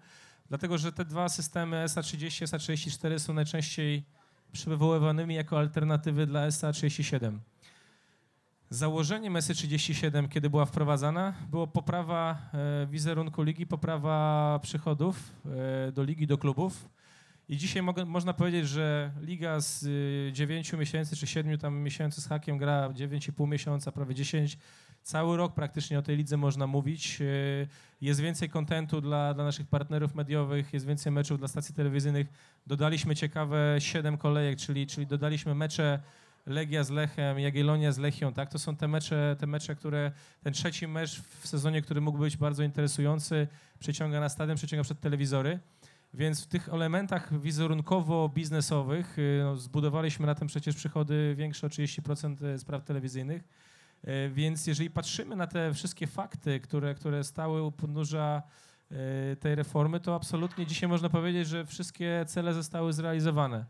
dlatego że te dwa systemy SA30 i SA34 są najczęściej przywoływanymi jako alternatywy dla SA37. Założeniem SA37, kiedy była wprowadzana, było poprawa e, wizerunku ligi, poprawa przychodów e, do ligi, do klubów. I dzisiaj mogę, można powiedzieć, że liga z y, 9 miesięcy czy 7 tam miesięcy z hakiem gra 9,5 miesiąca, prawie 10. Cały rok praktycznie o tej lidze można mówić. E, Jest więcej kontentu dla, dla naszych partnerów mediowych, jest więcej meczów dla stacji telewizyjnych. Dodaliśmy ciekawe 7 kolejek, czyli, czyli dodaliśmy mecze Legia z Lechem, Jagiellonia z Lechią, tak? To są te mecze, te mecze, które, ten trzeci mecz w sezonie, który mógł być bardzo interesujący, przyciąga na stadion, przyciąga przed telewizory. Więc w tych elementach wizerunkowo-biznesowych y, no, zbudowaliśmy na tym przecież przychody większe o 30% spraw telewizyjnych. Y, Więc jeżeli patrzymy na te wszystkie fakty, które, które stały u podnóża y, tej reformy, to absolutnie dzisiaj można powiedzieć, że wszystkie cele zostały zrealizowane.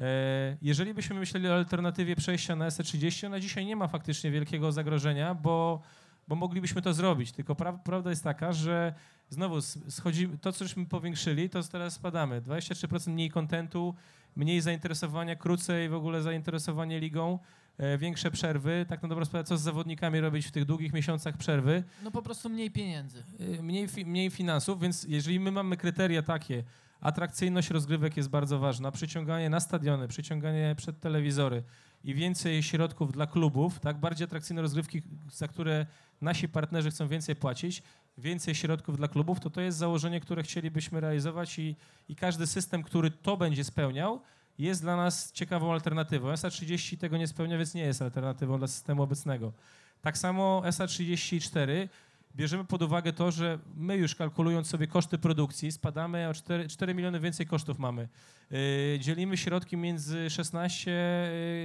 E, Jeżeli byśmy myśleli o alternatywie przejścia na SE30, ona dzisiaj nie ma faktycznie wielkiego zagrożenia, bo, bo moglibyśmy to zrobić. Tylko pra, prawda jest taka, że znowu schodzi, to, cośmy powiększyli, to teraz spadamy. 23% mniej kontentu, mniej zainteresowania, krócej w ogóle zainteresowanie ligą, e, większe przerwy. Tak na dobrą sprawę, co z zawodnikami robić w tych długich miesiącach przerwy?
No po prostu mniej pieniędzy.
Y, mniej, mniej finansów, więc jeżeli my mamy kryteria takie, atrakcyjność rozgrywek jest bardzo ważna, przyciąganie na stadiony, przyciąganie przed telewizory i więcej środków dla klubów, tak, bardziej atrakcyjne rozgrywki, za które nasi partnerzy chcą więcej płacić, więcej środków dla klubów, to to jest założenie, które chcielibyśmy realizować i, i każdy system, który to będzie spełniał, jest dla nas ciekawą alternatywą. SA30 tego nie spełnia, więc nie jest alternatywą dla systemu obecnego. Tak samo SA34 bierzemy pod uwagę to, że my już kalkulując sobie koszty produkcji, spadamy o 4, 4 miliony więcej kosztów mamy. Yy, dzielimy środki między 16,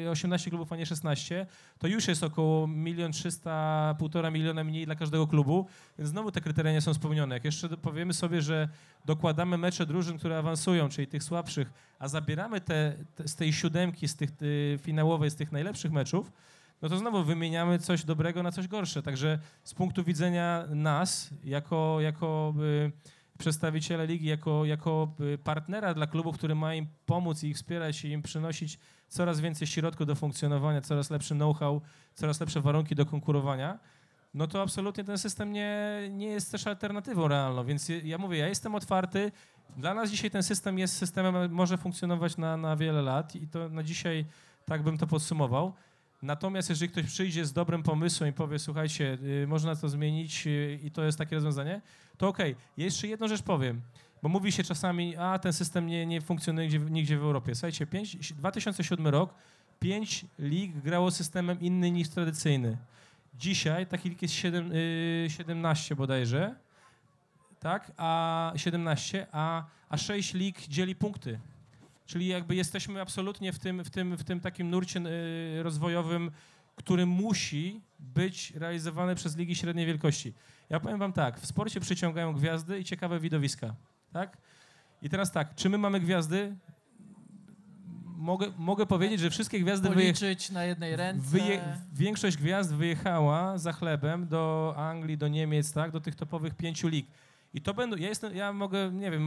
yy, 18 klubów, a nie 16, to już jest około 1 300, 1,5 miliona mniej dla każdego klubu, więc znowu te kryteria nie są spełnione. Jak jeszcze powiemy sobie, że dokładamy mecze drużyn, które awansują, czyli tych słabszych, a zabieramy te, te z tej siódemki, z tych y, finałowej, z tych najlepszych meczów, no to znowu wymieniamy coś dobrego na coś gorsze. Także z punktu widzenia nas, jako, jako y, przedstawiciele ligi, jako, jako y, partnera dla klubów, który ma im pomóc i ich wspierać i im przynosić coraz więcej środków do funkcjonowania, coraz lepszy know-how, coraz lepsze warunki do konkurowania, no to absolutnie ten system nie, nie jest też alternatywą realną. Więc ja- mówię, ja jestem otwarty. Dla nas dzisiaj ten system jest systemem, może funkcjonować na, na wiele lat i to na dzisiaj tak bym to podsumował. Natomiast jeżeli ktoś przyjdzie z dobrym pomysłem i powie, słuchajcie, y, można to zmienić y, i to jest takie rozwiązanie, to okej. Jeszcze jedną rzecz powiem, bo mówi się czasami, a ten system nie, nie funkcjonuje nigdzie, nigdzie w Europie. Słuchajcie, 5, 2007 rok, pięć lig grało systemem inny niż tradycyjny. Dzisiaj taki lig jest 7, y, 17 bodajże, tak, a 17, a, a 6 lig dzieli punkty. Czyli jakby jesteśmy absolutnie w tym, w tym, w tym takim nurcie y, rozwojowym, który musi być realizowany przez ligi średniej wielkości. Ja powiem wam tak, w sporcie przyciągają gwiazdy i ciekawe widowiska, tak? I teraz tak, czy my mamy gwiazdy? Mogę, mogę powiedzieć, że wszystkie gwiazdy wyjechały.
Na jednej ręce.
Wyje, większość gwiazd wyjechała za chlebem do Anglii, do Niemiec, tak, do tych topowych pięciu lig. I to będą, ja jestem, ja mogę, nie wiem,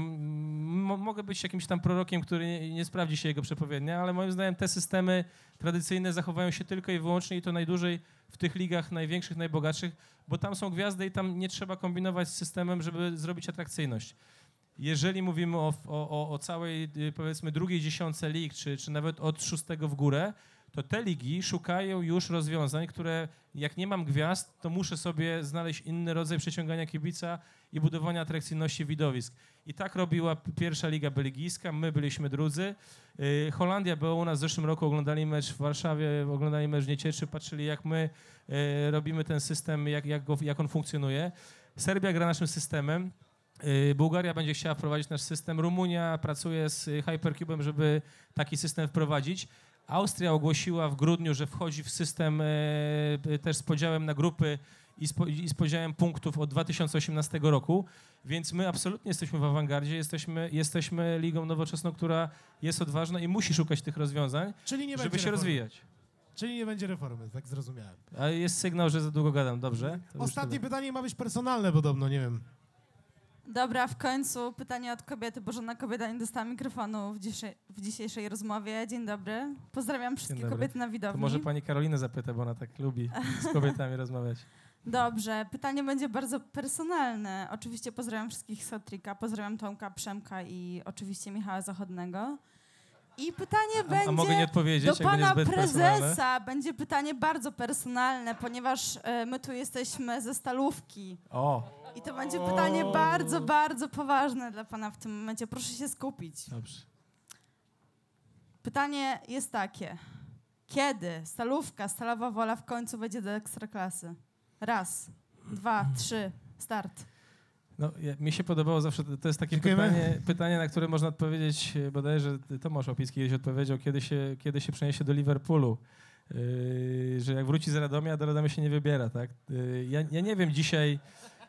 mo, mogę być jakimś tam prorokiem, który nie, nie sprawdzi się jego przepowiednia, ale moim zdaniem te systemy tradycyjne zachowają się tylko i wyłącznie i to najdłużej w tych ligach największych, najbogatszych, bo tam są gwiazdy i tam nie trzeba kombinować z systemem, żeby zrobić atrakcyjność. Jeżeli mówimy o, o, o- o całej, y, powiedzmy, drugiej dziesiątce lig, czy, czy nawet od szóstego w górę, to te ligi szukają już rozwiązań, które jak nie mam gwiazd, to muszę sobie znaleźć inny rodzaj przyciągania kibica i budowania atrakcyjności widowisk. I tak robiła pierwsza liga belgijska, my byliśmy drudzy. Yy, Holandia była u nas w zeszłym roku, oglądali mecz w Warszawie, oglądali mecz w Niecieczy, patrzyli jak my yy, robimy ten system, jak, jak, go, jak on funkcjonuje. Serbia gra naszym systemem. Yy, Bułgaria będzie chciała wprowadzić nasz system. Rumunia pracuje z y, Hypercubem, żeby taki system wprowadzić. Austria ogłosiła w grudniu, że wchodzi w system też z podziałem na grupy i z, po- i z podziałem punktów od 2018 roku, więc my absolutnie jesteśmy w awangardzie, jesteśmy, jesteśmy ligą nowoczesną, która jest odważna i musi szukać tych rozwiązań,
Czyli nie
żeby się
reformy.
rozwijać.
Czyli nie będzie reformy, tak zrozumiałem.
A jest sygnał, że za długo gadam, dobrze? To
Ostatnie pytanie ma być personalne podobno, nie wiem.
Dobra, w końcu pytanie od kobiety, bo żadna kobieta nie dostała mikrofonu w, dzisiej, w dzisiejszej rozmowie. Dzień dobry. Pozdrawiam wszystkie kobiety na
To
widowni.
może pani Karolinę zapyta, bo ona tak lubi z kobietami rozmawiać.
Dobrze, pytanie będzie bardzo personalne. Oczywiście pozdrawiam wszystkich z Hatrika, pozdrawiam Tomka, Przemka i oczywiście Michała Zachodnego. I pytanie
A,
będzie
a mogę nie odpowiedzieć,
do
będzie
pana
zbyt personalne?
prezesa. Będzie pytanie bardzo personalne, ponieważ e, my tu jesteśmy ze Stalówki.
O,
I to będzie pytanie bardzo, bardzo poważne dla pana w tym momencie. Proszę się skupić.
dobrze.
Pytanie jest takie. Kiedy Stalówka, Stalowa Wola w końcu wejdzie do Ekstraklasy? Raz, dwa, trzy, start.
No, ja, mi się podobało zawsze, to, jest takie
Dziękujemy.
pytanie, pytanie, na które można odpowiedzieć, e, bodajże Tomasz Opicki kiedyś odpowiedział, kiedy się, kiedy się przeniesie do Liverpoolu. Yy, że jak wróci z Radomia, do Radomia się nie wybiera, tak? Yy, ja, ja nie wiem dzisiaj,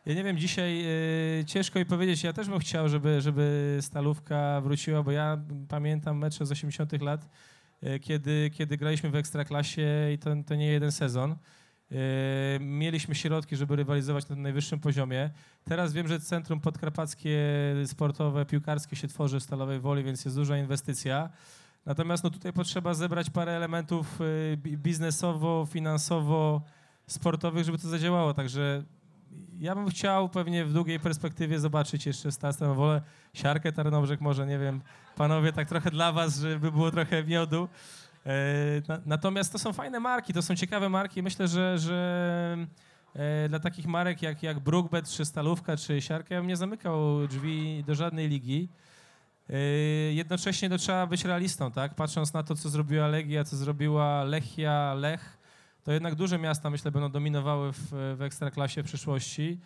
ja nie wiem dzisiaj, yy, ciężko mi powiedzieć, ja też bym chciał, żeby, żeby Stalówka wróciła, bo ja pamiętam mecze z 80 lat, yy, kiedy, kiedy graliśmy w Ekstraklasie i to, to nie jeden sezon. Yy, mieliśmy środki, żeby rywalizować na najwyższym poziomie. Teraz wiem, że Centrum Podkarpackie Sportowe, Piłkarskie się tworzy w Stalowej Woli, więc jest duża inwestycja. Natomiast no, tutaj potrzeba zebrać parę elementów y, bi- biznesowo, finansowo, sportowych, żeby to zadziałało. Także ja bym chciał pewnie w długiej perspektywie zobaczyć jeszcze Stalową Wolę, Siarkę Tarnobrzeg może, nie wiem, panowie, tak trochę dla was, żeby było trochę miodu. E, na, natomiast to są fajne marki, to są ciekawe marki. Myślę, że, że e, dla takich marek jak, jak Brookbet, czy Stalówka, czy Siarka, ja bym nie zamykał drzwi do żadnej ligi. E, jednocześnie to trzeba być realistą, tak? Patrząc na to, co zrobiła Legia, co zrobiła Lechia, Lech, to jednak duże miasta, myślę, będą dominowały w, w Ekstraklasie w przyszłości,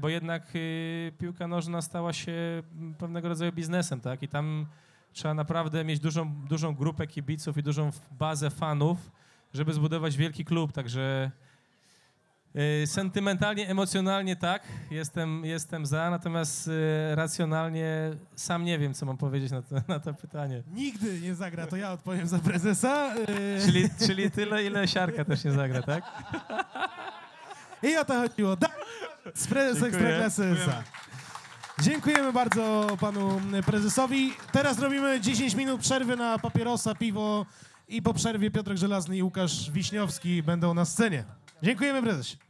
bo jednak e, piłka nożna stała się pewnego rodzaju biznesem, tak? I tam trzeba naprawdę mieć dużą, dużą grupę kibiców i dużą bazę fanów, żeby zbudować wielki klub, także e, sentymentalnie, emocjonalnie tak, jestem, jestem za, natomiast e, racjonalnie sam nie wiem, co mam powiedzieć na to, na to pytanie.
Nigdy nie zagra, to ja odpowiem za prezesa. Yy,
Czyli, czyli tyle, ile siarka też nie zagra, tak?
I o to chodziło. Da- Z prezes. Ekstraklasy SA. Dziękujemy bardzo panu prezesowi. Teraz robimy 10 minut przerwy na papierosa, piwo i po przerwie Piotrek Żelazny i Łukasz Wiśniowski będą na scenie. Dziękujemy prezesie.